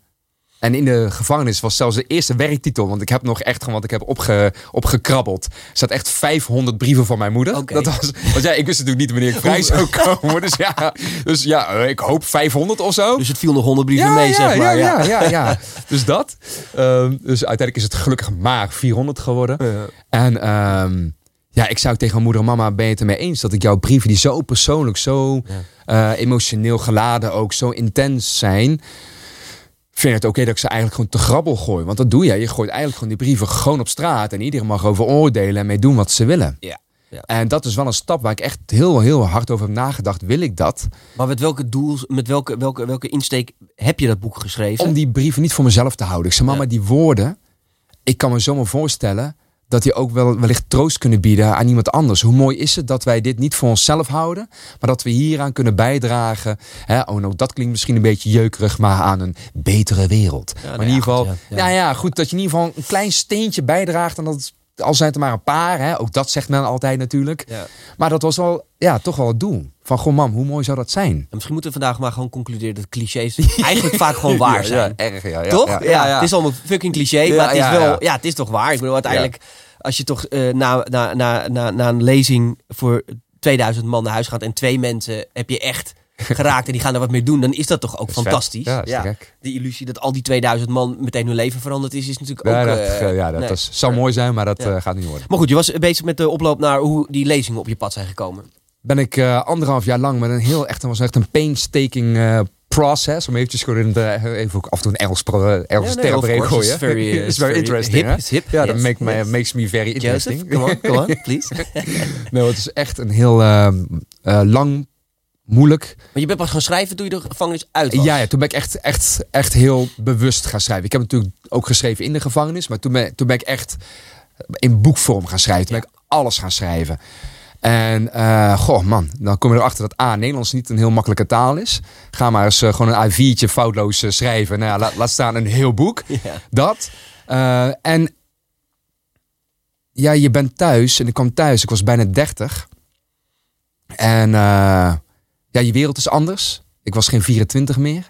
En in de gevangenis was zelfs de eerste werktitel. Want ik heb nog echt gewoon wat ik heb opge, opgekrabbeld. Er staat echt 500 brieven van mijn moeder. Oké. Dat was, want ja, ik wist natuurlijk niet wanneer ik vrij zou komen. Dus ja, dus ja eh, ik hoop 500 of zo. Dus het viel nog honderd brieven mee, zeg maar. Ja, ja, ja, ja. Dus dat. Ehm, dus uiteindelijk is het gelukkig maar 400 geworden. Ja. En ehm, ja, ik zou tegen mijn moeder en mama, ben je het ermee eens dat ik jouw brieven die zo persoonlijk, zo Ja. eh, emotioneel geladen ook, zo intens zijn. Vind het oké dat ik ze eigenlijk gewoon te grabbel gooi? Want dat doe je. Je gooit eigenlijk gewoon die brieven gewoon op straat. En iedereen mag over oordelen en mee doen wat ze willen. Ja, ja. En dat is wel een stap waar ik echt heel, heel hard over heb nagedacht. Wil ik dat? Maar met welke doel, met welke, welke, welke insteek heb je dat boek geschreven? Om die brieven niet voor mezelf te houden. Ik zei, mama, Ja. die woorden, ik kan me zomaar voorstellen dat die ook wel wellicht troost kunnen bieden aan iemand anders. Hoe mooi is het dat wij dit niet voor onszelf houden, maar dat we hieraan kunnen bijdragen. Hè, oh, nou, dat klinkt misschien een beetje jeukerig, maar aan een betere wereld. maar nou in ieder geval, ja, ja. ja. goed, dat je in ieder geval een klein steentje bijdraagt en dat al zijn het er maar een paar, hè, ook dat zegt men altijd natuurlijk. Ja. Maar dat was wel, ja, toch wel het doel. Van, goh mam, hoe mooi zou dat zijn? En misschien moeten we vandaag maar gewoon concluderen dat clichés eigenlijk vaak gewoon waar zijn. erg, ja. toch? Ja, Het is allemaal fucking cliché, Ja, maar het is wel, ja. het is toch waar. Ik bedoel, uiteindelijk, als je toch na, na, na, na, na een lezing voor 2000 man naar huis gaat en twee mensen heb je echt geraakt en die gaan er wat mee doen, dan is dat toch ook vet. fantastisch. Ja, gek. De illusie dat al die 2000 man meteen hun leven veranderd is, is natuurlijk Ja, ook... dat, eh, ja, dat nee. zou mooi zijn, maar dat Ja. eh, gaat niet worden. Maar goed, je was bezig met de oploop naar hoe die lezingen op je pad zijn gekomen. Ben ik eh, anderhalf jaar lang met een heel echt, was echt een painstaking process. Om eventjes gewoon in de, even ook af en toe een Engels, Engels Ja, nee, gooien. It's very, uh, It's very interesting. hip, hip. Ja, dat Yes, make yes. makes me very interesting. Joseph, come on, come on, please. Nee, het is echt een heel eh, eh, lang, moeilijk. Maar je bent pas gaan schrijven toen je de gevangenis uit was. Ja, ja, toen ben ik echt, echt, echt heel bewust gaan schrijven. Ik heb natuurlijk ook geschreven in de gevangenis, maar toen ben, toen ben ik echt in boekvorm gaan schrijven. Toen ben ik alles gaan schrijven. En eh, goh man, dan kom je erachter dat A, Nederlands niet een heel makkelijke taal is. Ga maar eens eh, gewoon een A4'tje foutloos eh, schrijven. Nou ja, laat, laat staan een heel boek. Dat. En ja, je bent thuis. En ik kwam thuis. Ik was bijna 30. En ja, je wereld is anders. Ik was geen 24 meer.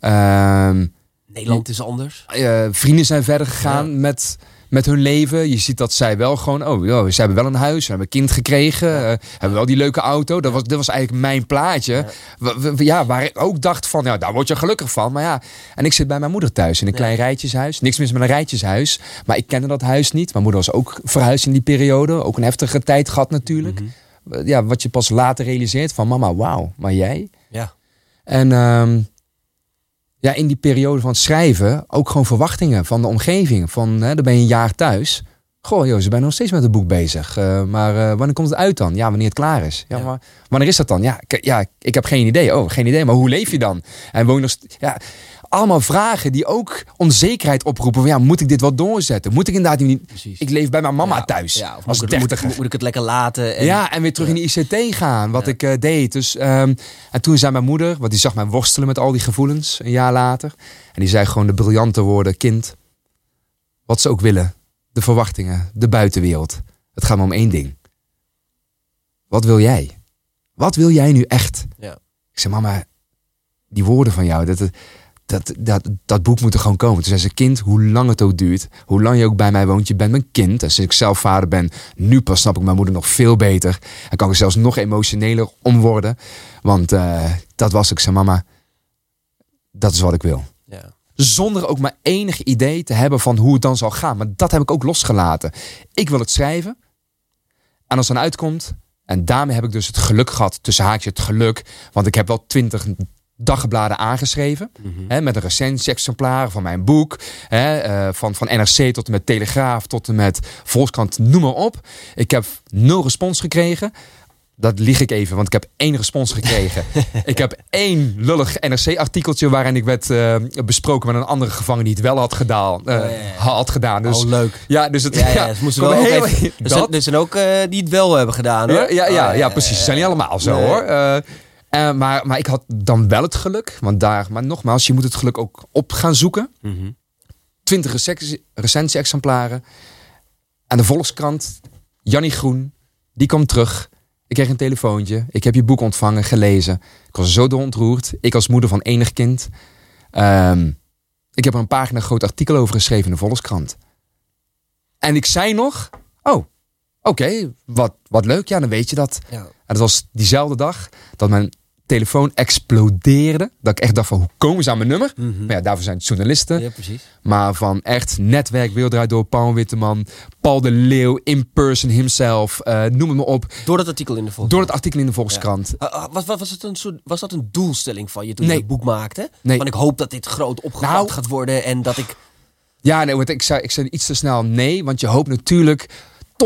Ehm, Nederland is anders. eh, vrienden zijn verder gegaan met, met hun leven. Je ziet dat zij wel gewoon, oh, joh, ze hebben wel een huis, ze hebben een kind gekregen, eh, hebben wel die leuke auto. Dat was, dat was eigenlijk mijn plaatje. Ja. Ja, waar ik ook dacht van, ja, daar word je gelukkig van. Maar ja, en ik zit bij mijn moeder thuis in een klein rijtjeshuis. Niks mis met een rijtjeshuis, maar ik kende dat huis niet. Mijn moeder was ook verhuisd in die periode. Ook een heftige tijd gehad natuurlijk. Mhm. Ja, wat je pas later realiseert van, mama, wauw, maar jij? Ja. En ehm, ja, in die periode van het schrijven ook gewoon verwachtingen van de omgeving. Van, hè, dan ben je een jaar thuis. Goh, joh, ze zijn nog steeds met het boek bezig. Eh, maar eh, wanneer komt het uit dan? Ja, wanneer het klaar is. Ja, Ja. maar wanneer is dat dan? Ja, ik, ja, ik heb geen idee. Oh, geen idee. Maar hoe leef je dan? En woon je nog... Ja, allemaal vragen die ook onzekerheid oproepen. Van, ja, moet ik dit wel doorzetten? Moet ik inderdaad niet... Precies. Ik leef bij mijn mama Ja, thuis. Ja, of als moet, ik, moet, moet ik het lekker laten? En, Ja, en weer terug in de ICT gaan, wat ik eh, deed. Dus, ehm, en toen zei mijn moeder, want die zag mij worstelen met al die gevoelens, een jaar later. En die zei gewoon de briljante woorden, kind, wat ze ook willen. De verwachtingen, de buitenwereld. Het gaat maar om één ding. Wat wil jij? Wat wil jij nu echt? Ja. Ik zei, mama, die woorden van jou, dat, dat, dat, dat boek moet er gewoon komen. Toen zei ze, kind, hoe lang het ook duurt, hoe lang je ook bij mij woont, je bent mijn kind. Sinds ik zelf vader ben, nu pas snap ik mijn moeder nog veel beter. En kan ik zelfs nog emotioneler om worden. Want eh, dat was ik, zei mama, dat is wat ik wil. Ja. Zonder ook maar enig idee te hebben van hoe het dan zal gaan. Maar dat heb ik ook losgelaten. Ik wil het schrijven. En als het dan uitkomt. En daarmee heb ik dus het geluk gehad. Tussen haakjes het geluk. Want ik heb wel 20 dagbladen aangeschreven. Mhm. Hè, met een recensie-exemplaar van mijn boek. Hè, eh, van, van NRC tot en met Telegraaf, tot en met Volkskrant, noem maar op. Ik heb nul respons gekregen. Dat lieg ik even, want ik heb één respons gekregen. ik heb één lullig NRC-artikeltje waarin ik werd eh, besproken met een andere gevangen die het wel had gedaan. eh, Oh, ja, ja, ja. Had gedaan. Dus, oh, leuk. ja, dus het Ja, ja, dus moesten wel heel- even- dat- er zijn ook eh, die het wel hebben gedaan, hoor. ja, ja, ja, Oh, ja, precies. Ze zijn niet allemaal zo hoor. Eh, maar, maar ik had dan wel het geluk. Want daar, maar nogmaals, je moet het geluk ook op gaan zoeken. Mhm. 20 recensie- recensie-exemplaren. En de Volkskrant, Jannie Groen, die kwam terug. Ik kreeg een telefoontje. Ik heb je boek ontvangen, gelezen. Ik was zo ontroerd. Ik als moeder van enig kind. Ehm, ik heb er een pagina groot artikel over geschreven in de Volkskrant. En ik zei nog, oh, oké, wat, wat leuk. Ja, dan weet je dat. Ja. En dat was diezelfde dag dat mijn telefoon explodeerde. Dat ik echt dacht van, hoe komen ze aan mijn nummer? Mhm. Maar ja, daarvoor zijn het journalisten. ja, precies. Maar van echt netwerk, Wereld door Paul Witteman, Paul de Leeuw, in person himself, eh, noem het maar op. Door dat artikel in de Volkskrant. Door het artikel in de Volkskrant. Ah, ah, was, was, was, het een soort, was dat een doelstelling van je toen Nee. je het boek maakte? Nee. Van ik hoop dat dit groot opgepakt Nou. gaat worden en dat ik... Ja, nee, want ik zei, ik zei iets te snel nee, want je hoopt natuurlijk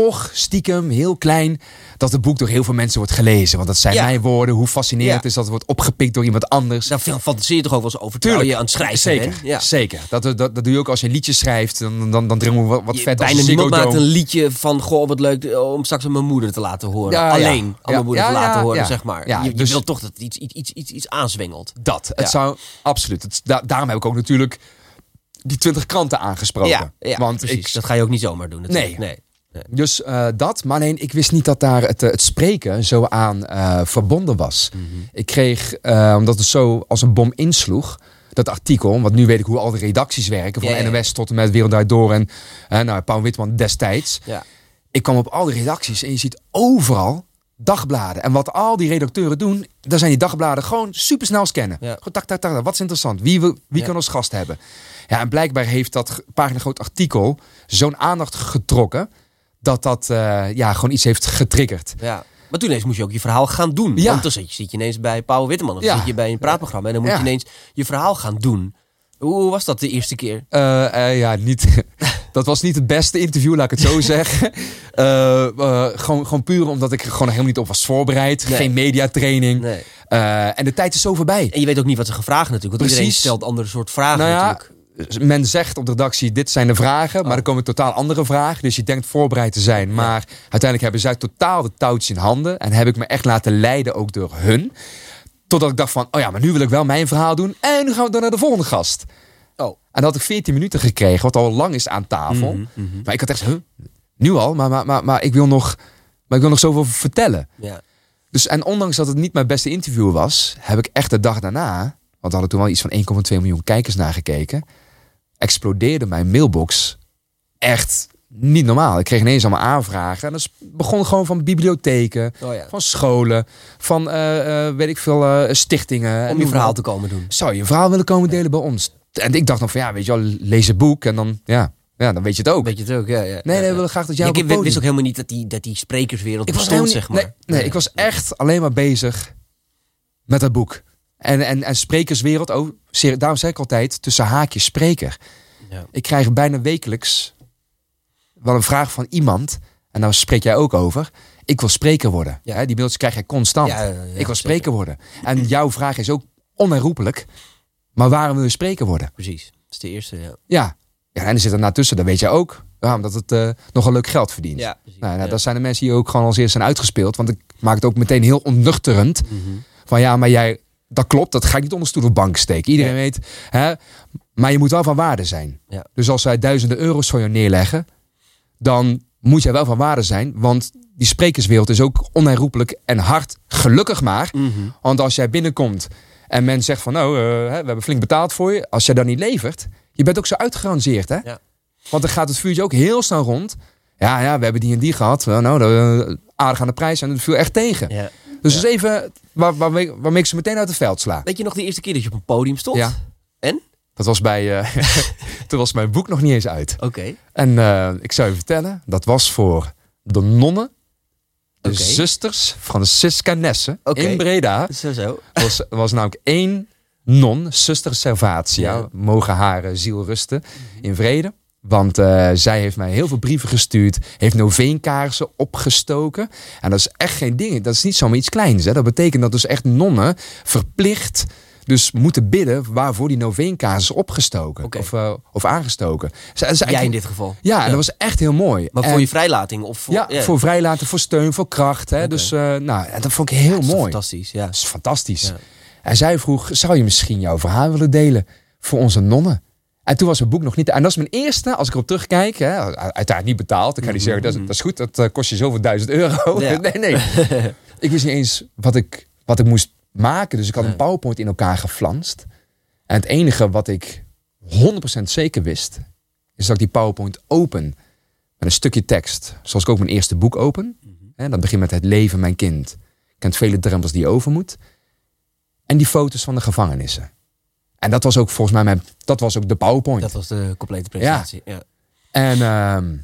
toch stiekem, heel klein, dat het boek door heel veel mensen wordt gelezen. Want dat zijn Ja. mijn woorden, hoe fascinerend Ja. is dat het wordt opgepikt door iemand anders. Daar Nou, fantaseer je toch ook wel eens over terwijl je aan het schrijven zeker, bent? Ja. zeker. Dat, dat, dat doe je ook als je een liedje schrijft, dan, dan, dan dringen we wat, wat Je- vet als bijna niemand maakt een liedje van goh wat leuk eh, om straks aan mijn moeder te laten horen. Alleen aan mijn moeder te laten horen, zeg maar. Ja, je, je dus- wilt toch dat het iets, iets, iets, iets, aanzwengelt. Dat. Het zou absoluut. Het, da- daarom heb ik ook natuurlijk die 20 kranten aangesproken. Ja, ja Want precies. ik, dat ga je ook niet zomaar doen natuurlijk. Nee. nee. Dus eh, dat, maar alleen ik wist niet dat daar het, eh, het spreken zo aan eh, verbonden was. Mhm. Ik kreeg, omdat het zo als een bom insloeg, dat artikel, want nu weet ik hoe al de redacties werken, van. NOS tot en met Wereld Door en nou, Paul Witman destijds. Ja. Ik kwam op al die redacties en je ziet overal dagbladen. En wat al die redacteuren doen, daar zijn die dagbladen gewoon supersnel scannen. Ja. Gewoon tak, tak, tak, wat is interessant? Wie, wil- wie Ja. kan als gast hebben? Ja, en blijkbaar heeft dat pagina groot artikel zo'n aandacht getrokken, dat dat eh, ja, gewoon iets heeft getriggerd. Ja. Maar toen ineens moest je ook je verhaal gaan doen. Ja. Want dan zit je, zit je ineens bij Paul Witteman of Ja. zit je bij een praatprogramma. En dan moet Ja. je ineens je verhaal gaan doen. Hoe was dat de eerste keer? Eh, eh, ja, niet, dat was niet het beste interview, laat ik het zo zeggen. Gewoon, gewoon puur omdat ik er gewoon helemaal niet op was voorbereid. Nee. Geen mediatraining. Nee. En de tijd is zo voorbij. En je weet ook niet wat ze gevraagd natuurlijk. Want iedereen Precies. stelt andere soort vragen Nou ja, natuurlijk. Men zegt op de redactie, dit zijn de vragen. Maar Oh. er komen totaal andere vragen. Dus je denkt voorbereid te zijn. Maar uiteindelijk hebben zij totaal de touwtjes in handen. En heb ik me echt laten leiden ook door hun. Totdat ik dacht van, oh ja, maar nu wil ik wel mijn verhaal doen. En nu gaan we door naar de volgende gast. Oh. En dan had ik 14 minuten gekregen, wat al lang is aan tafel. Mhm, mhm. Maar ik had echt, huh, nu al? Maar, maar, maar, maar, ik wil nog, maar ik wil nog zoveel vertellen. Ja. Dus, en ondanks dat het niet mijn beste interview was, heb ik echt de dag daarna, want we hadden toen wel iets van 1,2 miljoen kijkers naar gekeken, explodeerde mijn mailbox echt niet normaal. Ik kreeg ineens allemaal aanvragen. En dat begon gewoon van bibliotheken, Oh ja. van scholen, van eh, eh, weet ik veel, eh, stichtingen. En Om je verhaal te komen doen. Zou je verhaal willen komen delen bij ons? En ik dacht nog van ja, weet je wel, lees het boek en dan, ja, ja dan weet je het ook. Weet je het ook? Ja, ja. Nee, nee, we willen graag dat jij Ja, ik wist ook helemaal niet dat die, dat die sprekerswereld ik was bestond, helemaal zeg maar. Nee, nee, ik was echt alleen maar bezig met dat boek. En, en, en sprekerswereld, oh, daarom zeg ik altijd, tussen haakjes spreker. Ja. Ik krijg bijna wekelijks wel een vraag van iemand, en daar spreek jij ook over. Ik wil spreker worden. Ja. Die mailtjes krijg jij constant. Ja, ik wil zeker. spreker worden. En jouw vraag is ook onherroepelijk. Maar waarom wil je spreker worden? Precies. Dat is de eerste, ja. Ja. ja en er zit er naartussen, dat weet jij ook. Ja, omdat het eh, nogal leuk geld verdient. Ja, precies. Nou, nou, dat zijn de mensen die ook gewoon als eerst zijn uitgespeeld. Want ik maak het ook meteen heel onnuchterend. Mhm. Van ja, maar jij, dat klopt, dat ga ik niet onder stoel of bank steken. Iedereen weet, hè, maar je moet wel van waarde zijn. Ja. Dus als zij duizenden euro's voor je neerleggen, dan moet jij wel van waarde zijn. Want die sprekerswereld is ook onherroepelijk en hard. Gelukkig maar. Mhm. Want als jij binnenkomt en men zegt van nou, eh, we hebben flink betaald voor je. Als jij dat niet levert, je bent ook zo uitgerangeerd hè. Ja. Want dan gaat het vuurtje ook heel snel rond. Ja, ja, we hebben die en die gehad. Nou, nou eh, aardig aan de prijs en het viel echt tegen. Ja. Dus Ja. dat is even waar, waarmee, waarmee ik ze meteen uit het veld sla. Weet je nog de eerste keer dat je op een podium stond? Ja. En? Dat was bij. eh toen was mijn boek nog niet eens uit. Oké. En eh, ik zou je vertellen, dat was voor de nonnen, de zusters Franciscanessen Oké. in Breda. Zo zo. Was, was namelijk één non, zuster Servatia. Ja. Mogen haar eh, ziel rusten in vrede. Want eh, zij heeft mij heel veel brieven gestuurd. Heeft noveenkaarsen opgestoken. En dat is echt geen ding. Dat is niet zomaar iets kleins. Hè. Dat betekent dat dus echt nonnen verplicht dus moeten bidden waarvoor die noveenkaarsen is opgestoken. Of, eh, of aangestoken. Zij- Jij in dit geval. Ja, en dat was echt heel mooi. Maar En- voor je vrijlating of voor... ja, voor vrijlaten, voor steun, voor kracht. Hè? Dus eh, nou, en dat vond ik heel mooi. Fantastisch, ja. Dat is fantastisch. Ja. En zij vroeg, zou je misschien jouw verhaal willen delen voor onze nonnen? En toen was het boek nog niet... En dat is mijn eerste, als ik erop terugkijk. Hè, uiteraard niet betaald. Dan kan je zeggen, dat is, dat is goed. Dat eh, kost je zoveel duizend euro. Mhm. Ja. Nee, nee. ik wist niet eens wat ik, wat ik moest maken. Dus ik had een. PowerPoint in elkaar geflanst. En het enige wat ik 100% zeker wist... is dat ik die PowerPoint open met een stukje tekst. Zoals ik ook mijn eerste boek open. Mhm. Hè, dat begint met het leven mijn kind. Kent vele drempels die je over moet. En die foto's van de gevangenissen. En dat was ook volgens mij mijn, dat was ook de PowerPoint. Dat was de complete presentatie. Ja. En ehm,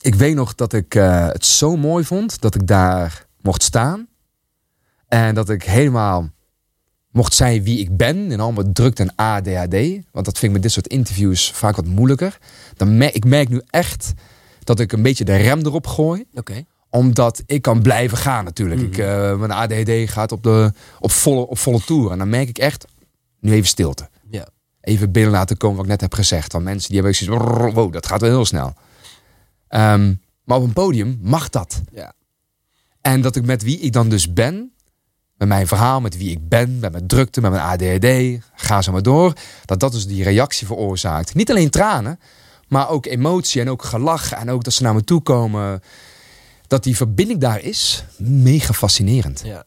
ik weet nog dat ik eh, het zo mooi vond dat ik daar mocht staan. En dat ik helemaal mocht zijn wie ik ben. In allemaal drukte en ADHD. Want dat vind ik met dit soort interviews vaak wat moeilijker. Dan mer- ik merk nu echt dat ik een beetje de rem erop gooi Oké. omdat ik kan blijven gaan natuurlijk. ik, eh, mijn ADHD gaat op, de, op, volle, op volle toer. En dan merk ik echt, nu even stilte. Ja. Even binnen laten komen wat ik net heb gezegd. Want mensen die hebben zoiets wow, dat gaat wel heel snel. Ehm, maar op een podium mag dat. Ja. En dat ik met wie ik dan dus ben, met mijn verhaal, met wie ik ben, met mijn drukte, met mijn ADHD, ga zo maar door, dat dat dus die reactie veroorzaakt. Niet alleen tranen, maar ook emotie en ook gelach en ook dat ze naar me toe komen. Dat die verbinding daar is, mega fascinerend. Ja.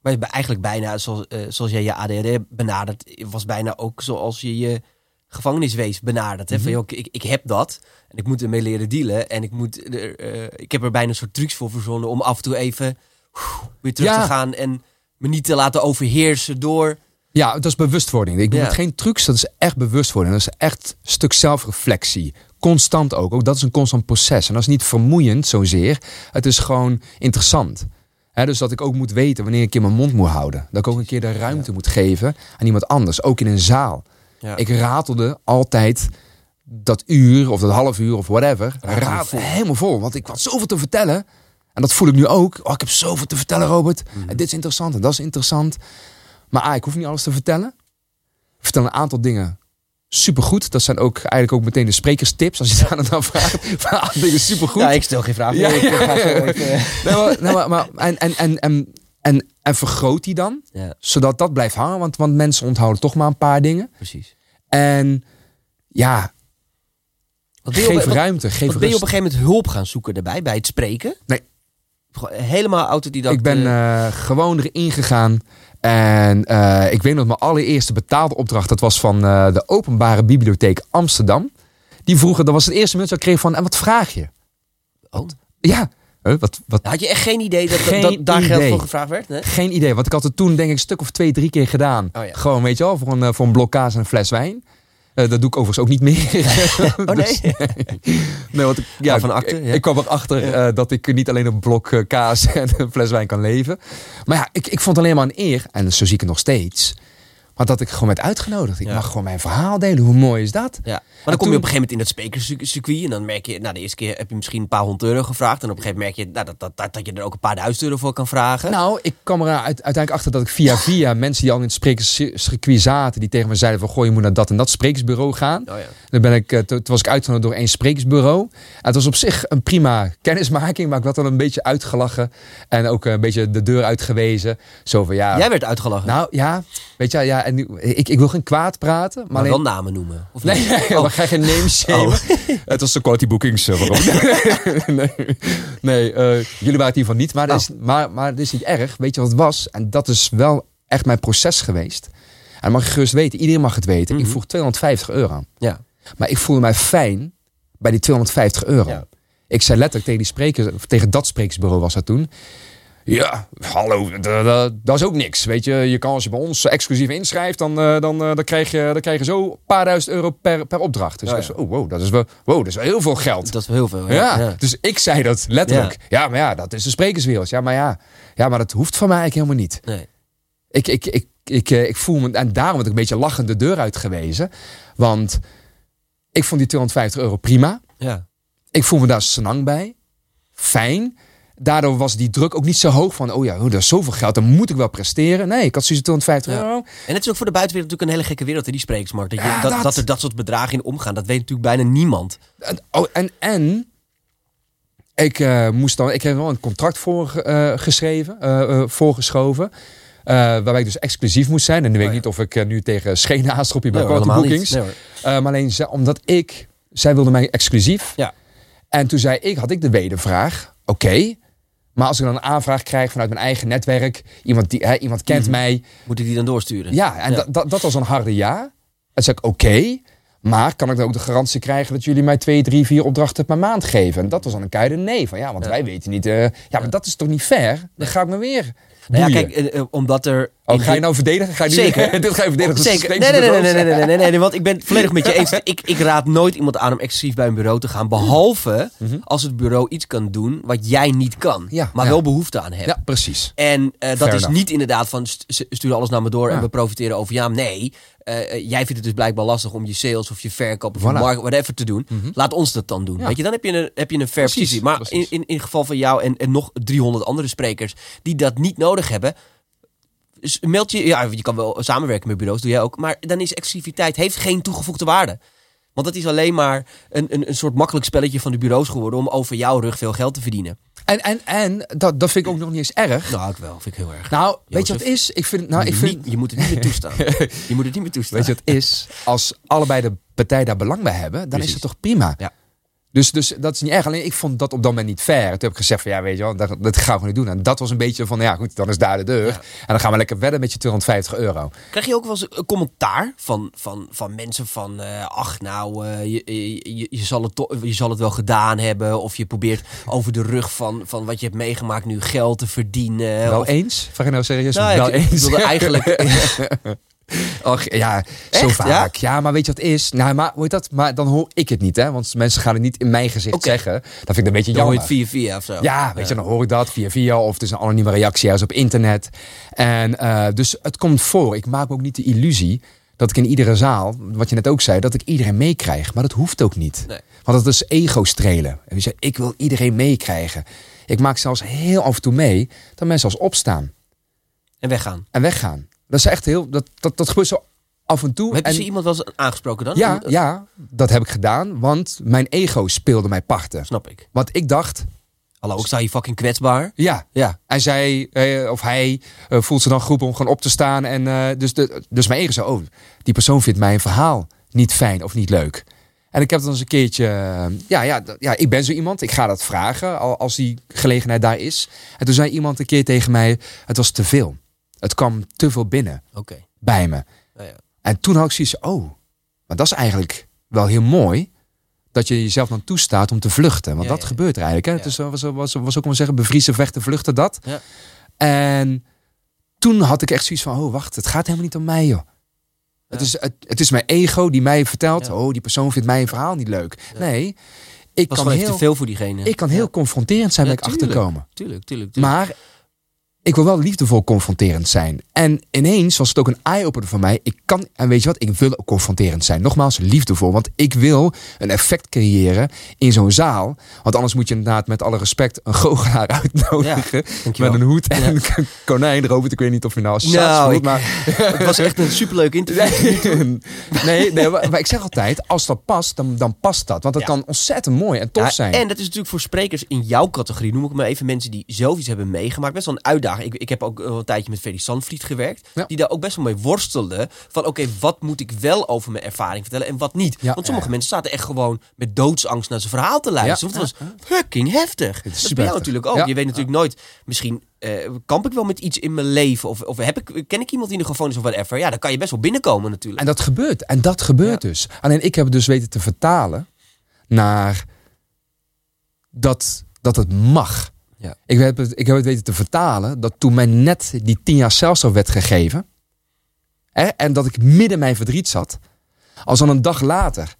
Maar je bent eigenlijk bijna, zoals, eh, zoals jij je ADHD benadert, was bijna ook zoals je je gevangeniswees benadert. Hè? Mhm. Van, joh, ik, ik heb dat en ik moet ermee leren dealen. En ik, moet er, eh, ik heb er bijna een soort trucs voor verzonnen om af en toe even weer terug Ja. te gaan en me niet te laten overheersen door... Ja, dat is bewustwording. Ik Ja. het geen trucs, dat is echt bewustwording. Dat is echt een stuk zelfreflectie. Constant ook. Ook dat is een constant proces. En dat is niet vermoeiend zozeer. Het is gewoon interessant. Dus dat ik ook moet weten wanneer ik in mijn mond moet houden. Dat ik ook een keer de ruimte moet geven aan iemand anders. Ook in een zaal. Ja. Ik ratelde altijd dat uur of dat half uur of whatever. Raad, helemaal vol. Want ik had zoveel te vertellen. En dat voel ik nu ook. Oh, ik heb zoveel te vertellen, Robert. Mhm. En dit is interessant en dat is interessant. Maar ah, ik hoef niet alles te vertellen. Ik vertel een aantal dingen supergoed. Dat zijn ook eigenlijk ook meteen de sprekerstips. Als je daar dan vraagt. Van, ah, dingen supergoed. Ja, ik stel geen vraag. Ja. maar, maar, maar- en, en, en, en, en, vergroot die dan. Ja, Zodat dat blijft hangen. Want, want mensen onthouden toch maar een paar dingen. precies. En ja, op- geef wat- ruimte. Geef wat ben je op een gegeven moment hulp gaan zoeken daarbij, bij het spreken? Nee. Helemaal autodidact. Ik ben eh, eh, gewoon erin gegaan. En eh, ik weet nog, mijn allereerste betaalde opdracht, dat was van eh, de Openbare Bibliotheek Amsterdam. Die vroegen, dat was het eerste moment dat ik kreeg van, en wat vraag je? oh. Ja, Huh, wat, wat, Had je echt geen idee dat, Geen dat daar geld voor gevraagd werd? Nee? geen idee. Want ik had het toen denk ik een stuk of twee, drie keer gedaan. Oh ja. Gewoon, weet je wel, voor een, eh, voor een blok kaas en een fles wijn. Eh, dat doe ik overigens ook niet meer. Oh nee? Dus- nee, want ik, ja, acte, ik, ja. ik kwam erachter eh, dat ik niet alleen op een blok eh, kaas en een fles wijn kan leven. Maar ja, ik, ik vond het alleen maar een eer. En zo zie ik het nog steeds. Maar dat ik gewoon werd uitgenodigd. Ik Ja. mag gewoon mijn verhaal delen. Hoe mooi is dat? Ja. Maar dan kom je op een gegeven moment in dat sprekerscircuit en dan merk je, nou de eerste keer heb je misschien een paar honderd euro gevraagd en op een gegeven moment merk je nou, dat, dat, dat, dat je er ook een paar duizend euro voor kan vragen. Nou, ik kwam er uit- uiteindelijk achter dat ik via via mensen die al in het sprekerscircuit zaten, die tegen me zeiden van, goh, je moet naar dat en dat sprekersbureau gaan. Oh ja. Dan ben ik, eh, toen was ik uitgenodigd door één sprekersbureau. Het was op zich een prima kennismaking, maar ik werd dan een beetje uitgelachen en ook een beetje de deur uitgewezen. Zo van, ja, Jij werd uitgelachen, nou ja, weet je, ja, en nu, ik, ik wil geen kwaad praten, maar, maar alleen, wel namen noemen. Of Nee, nee, we gaan geen name shamen. Het was de quality bookings. eh, waarom? nee, nee eh, jullie waren het hiervan niet. Maar dat, is, maar, maar dat is niet erg. Weet je wat het was? En dat is wel echt mijn proces geweest. En dat mag je gerust weten. Iedereen mag het weten. Ik Mhm. vroeg 250 euro aan. Ja. Maar ik voelde mij fijn bij die 250 euro. Ja. Ik zei letterlijk tegen die sprekers, of tegen dat sprekersbureau was dat toen. Ja, hallo, dat is ook niks. Weet je, je kan als je bij ons exclusief inschrijft, dan, eh, dan, eh, dan, krijg, je, dan krijg je zo een paar duizend euro per, per opdracht. Dus Ja, oh, wow, dat is wel, wow, dat is wel heel veel geld. Dat is wel heel veel. Ja, Ja. dus ik zei dat letterlijk. Ja. maar ja, dat is de sprekerswereld. Ja, maar ja, ja, maar dat hoeft van mij eigenlijk helemaal niet. Nee. Ik, ik, ik, ik, eh, ik voel me, en daarom werd ik een beetje lachend de deur uitgewezen. Want ik vond die 250 euro prima. Ja. Ik voel me daar snang bij. Fijn. Daardoor was die druk ook niet zo hoog van, oh ja, oh, dat is zoveel geld, dan moet ik wel presteren. Nee, ik had zoiets 250 Ja. euro. En het is ook voor de buitenwereld natuurlijk een hele gekke wereld, hè, die spreeksmarkt. Dat, je, Ja, dat, dat. dat er dat soort bedragen in omgaan, dat weet natuurlijk bijna niemand. En, oh, en, en ik eh, moest dan, ik heb wel een contract voor eh, geschreven, eh, voorgeschoven. waarbij ik dus exclusief moest zijn. En nu weet ik Oh, ja. niet of ik nu tegen schenen aanschop hier bij Nee, hoor, helemaal Bookings. Nee, maar alleen ze- omdat ik, zij wilde mij exclusief. Ja. En toen zei ik, had ik de wedervraag. Oké, maar als ik dan een aanvraag krijg vanuit mijn eigen netwerk. Iemand, die, hè, iemand kent mij. Moet ik die dan doorsturen? Ja, en Ja. Dat, was een harde ja. En zei ik, oké. maar kan ik dan ook de garantie krijgen dat jullie mij twee, drie, vier opdrachten per maand geven? En dat was dan een keiharde nee. Van ja, want Ja. wij weten niet. eh, ja, maar dat is toch niet fair? Dan ga ik me weer. Nou ja, kijk, eh, eh, omdat er... Oh, ga je nou verdedigen? Ga je nu, Zeker. dit ga je verdedigen. Zeker. Nee, nee, nee, nee, nee, nee, nee, want ik ben het volledig met je eens. Ik, ik raad nooit iemand aan om exclusief bij een bureau te gaan. Behalve als het bureau iets kan doen wat jij niet kan. Mhm. Ja, maar wel behoefte aan hebt. Ja, precies. En eh, dat is niet inderdaad van st- st- stuur alles naar me door en we profiteren over ja. Nee, eh, eh, jij vindt het dus blijkbaar lastig om je sales of je verkoop of je Voilà. Mhm. markt, whatever te doen. Laat ons dat dan doen. Ja. Weet je, dan heb je een, heb je een fair Precies, positie. Maar precies. In, in, in het geval van jou en, en nog 300 andere sprekers die dat niet nodig hebben. Meld je, ja, je kan wel samenwerken met bureaus, doe jij ook. Maar dan is exclusiviteit, heeft geen toegevoegde waarde. Want dat is alleen maar een, een, een soort makkelijk spelletje van de bureaus geworden om over jouw rug veel geld te verdienen. En, en, en dat, dat vind ik ook nog niet eens erg. Nou, ik wel, vind ik heel erg. Nou, weet je wat is? Ik vind, nou, ik je, vind, niet, je moet het niet meer toestaan. je moet het niet meer toestaan. weet je wat is? Als allebei de partijen daar belang bij hebben, dan is het toch prima. Ja. Dus, dus dat is niet erg. Alleen ik vond dat op dat moment niet fair. Toen heb ik gezegd van ja, weet je wel, dat, dat gaan we niet doen. En dat was een beetje van ja, goed, dan is daar de deur. Ja. En dan gaan we lekker wedden met je 250 euro. Krijg je ook wel eens een commentaar van, van, van mensen van... eh, ach, nou, eh, je, je, zal het je zal het wel gedaan hebben. Of je probeert over de rug van, van wat je hebt meegemaakt nu geld te verdienen. Wel of, eens? Vraag je nou serieus? Nou, wel ik, ik eens? wilde eigenlijk... Och, ja, zo Echt, vaak. Ja? maar weet je wat is? Nou, maar, hoe dat? maar dan hoor ik het niet, hè? Want mensen gaan het niet in mijn gezicht zeggen. Dat vind ik een beetje Dan hoor je jammer. het via via of zo. Ja, weet je, dan hoor ik dat via via of het is een anonieme reactie ergens op internet. En eh, dus het komt voor. Ik maak me ook niet de illusie dat ik in iedere zaal, wat je net ook zei, dat ik iedereen meekrijg. Maar dat hoeft ook niet. Nee. Want dat is ego strelen. En je zegt, ik wil iedereen meekrijgen. Ik maak zelfs heel af en toe mee dat mensen als opstaan En weggaan. en weggaan. Dat is echt heel, dat, dat, dat gebeurt zo af en toe. Heb je en, iemand wel eens aangesproken dan? ja, ja, dat heb ik gedaan, want mijn ego speelde mij parten. Snap ik. Want ik dacht, Hallo, ik sta hier fucking kwetsbaar. ja, Ja. En zij, eh, of hij, eh, voelt ze dan groep om gewoon op te staan. En eh, dus, de, dus mijn ego zo, oh, die persoon vindt mijn verhaal niet fijn of niet leuk. En ik heb dan eens een keertje, ja, ja, ja, ik ben zo iemand. Ik ga dat vragen al- als die gelegenheid daar is. En toen zei iemand een keer tegen mij, het was te veel. Het kwam te veel binnen bij me. Ja. En toen had ik zoiets, oh, maar dat is eigenlijk wel heel mooi. Dat je jezelf dan toestaat om te vluchten. Want Ja, dat gebeurt er eigenlijk. Hè? Ja. Het is, was, was, was ook maar zeggen, bevriezen, vechten, vluchten, dat. Ja. En toen had ik echt zoiets van, oh wacht, het gaat helemaal niet om mij joh. Het, is, het, het is mijn ego die mij vertelt, oh die persoon vindt mijn verhaal niet leuk. Nee, ik was kan, heel, te veel voor diegene. ik kan heel confronterend zijn bij ik achterkomen. Tuurlijk, tuurlijk, tuurlijk. Maar ik wil wel liefdevol confronterend zijn. En ineens was het ook een eye-opener voor mij. Ik kan, en weet je wat, ik wil ook confronterend zijn. Nogmaals, liefdevol. Want ik wil een effect creëren in zo'n zaal. Want anders moet je inderdaad met alle respect een goochelaar uitnodigen. met een hoed en een konijn erover. Ik weet niet of je nou associatie Nou, voelt, maar... het was echt een superleuk interview. Nee, nee, nee maar, maar ik zeg altijd, als dat past, dan, dan past dat. Want dat Ja. kan ontzettend mooi en tof Ja, zijn. En dat is natuurlijk voor sprekers in jouw categorie, noem ik maar even mensen die zelf iets hebben meegemaakt. Best wel een uitdaging. Ik, ik heb ook een tijdje met Freddy Sandvliet gewerkt. Ja. Die daar ook best wel mee worstelde. Van oké, wat moet ik wel over mijn ervaring vertellen en wat niet? Ja, Want sommige ja. mensen zaten echt gewoon met doodsangst naar zijn verhaal te luisteren. Want het was fucking heftig. Dat is super bij jou heftig. natuurlijk ook. Je weet natuurlijk nooit, misschien eh, kamp ik wel met iets in mijn leven. Of, of heb ik, ken ik iemand die in de gevangenis of whatever. Ja, dan kan je best wel binnenkomen natuurlijk. En dat gebeurt. En dat gebeurt dus. Alleen ik heb het dus weten te vertalen naar dat, dat het mag. Ja. Ik, heb het, ik heb het weten te vertalen dat toen mij net die tien jaar celstraf werd gegeven. Hè, en dat ik midden mijn verdriet zat. Als dan een dag later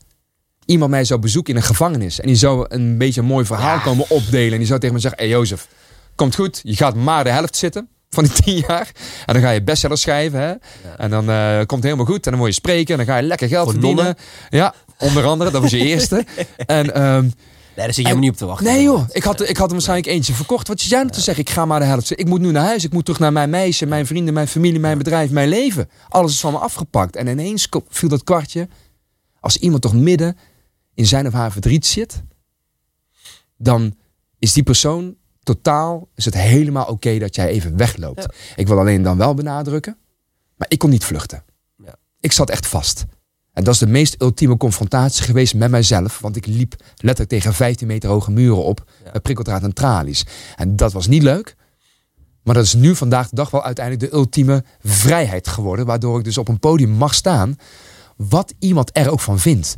iemand mij zou bezoeken in een gevangenis. En die zou een beetje een mooi verhaal Ja. komen opdelen. En die zou tegen me zeggen, hé hey Jozef, komt goed. Je gaat maar de helft zitten. van die tien jaar. En dan ga je bestseller schrijven. Hè? En dan eh, komt het helemaal goed. En dan word je spreken. En dan ga je lekker geld Voor verdienen. nonnen. Ja, onder andere. Dat was je eerste. En ehm, Nee, daar zit je helemaal niet op te wachten. Nee joh, ik had, ik had er waarschijnlijk eentje verkocht. Wat zit jij nou te zeggen? Ik ga maar de helft. Ik moet nu naar huis. Ik moet terug naar mijn meisje, mijn vrienden, mijn familie, mijn bedrijf, mijn leven. Alles is van me afgepakt. En ineens viel dat kwartje. Als iemand toch midden in zijn of haar verdriet zit, dan is die persoon totaal, is het helemaal oké dat jij even wegloopt. Ja. Ik wil alleen dan wel benadrukken, maar ik kon niet vluchten. Ja. Ik zat echt vast. En dat is de meest ultieme confrontatie geweest met mijzelf. Want ik liep letterlijk tegen 15 meter hoge muren op. Ja. Prikkeldraad en tralies. En dat was niet leuk. Maar dat is nu vandaag de dag wel uiteindelijk de ultieme vrijheid geworden. Waardoor ik dus op een podium mag staan. Wat iemand er ook van vindt.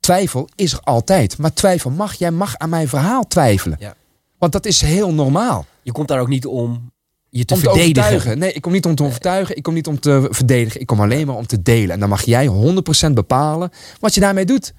Twijfel is er altijd. Maar twijfel mag. Jij mag aan mijn verhaal twijfelen. Ja. Want dat is heel normaal. Je komt daar ook niet om je te om te verdedigen. overtuigen. Nee, ik kom niet om te overtuigen. Ik kom niet om te verdedigen. Ik kom alleen maar om te delen. En dan mag jij 100% bepalen wat je daarmee doet.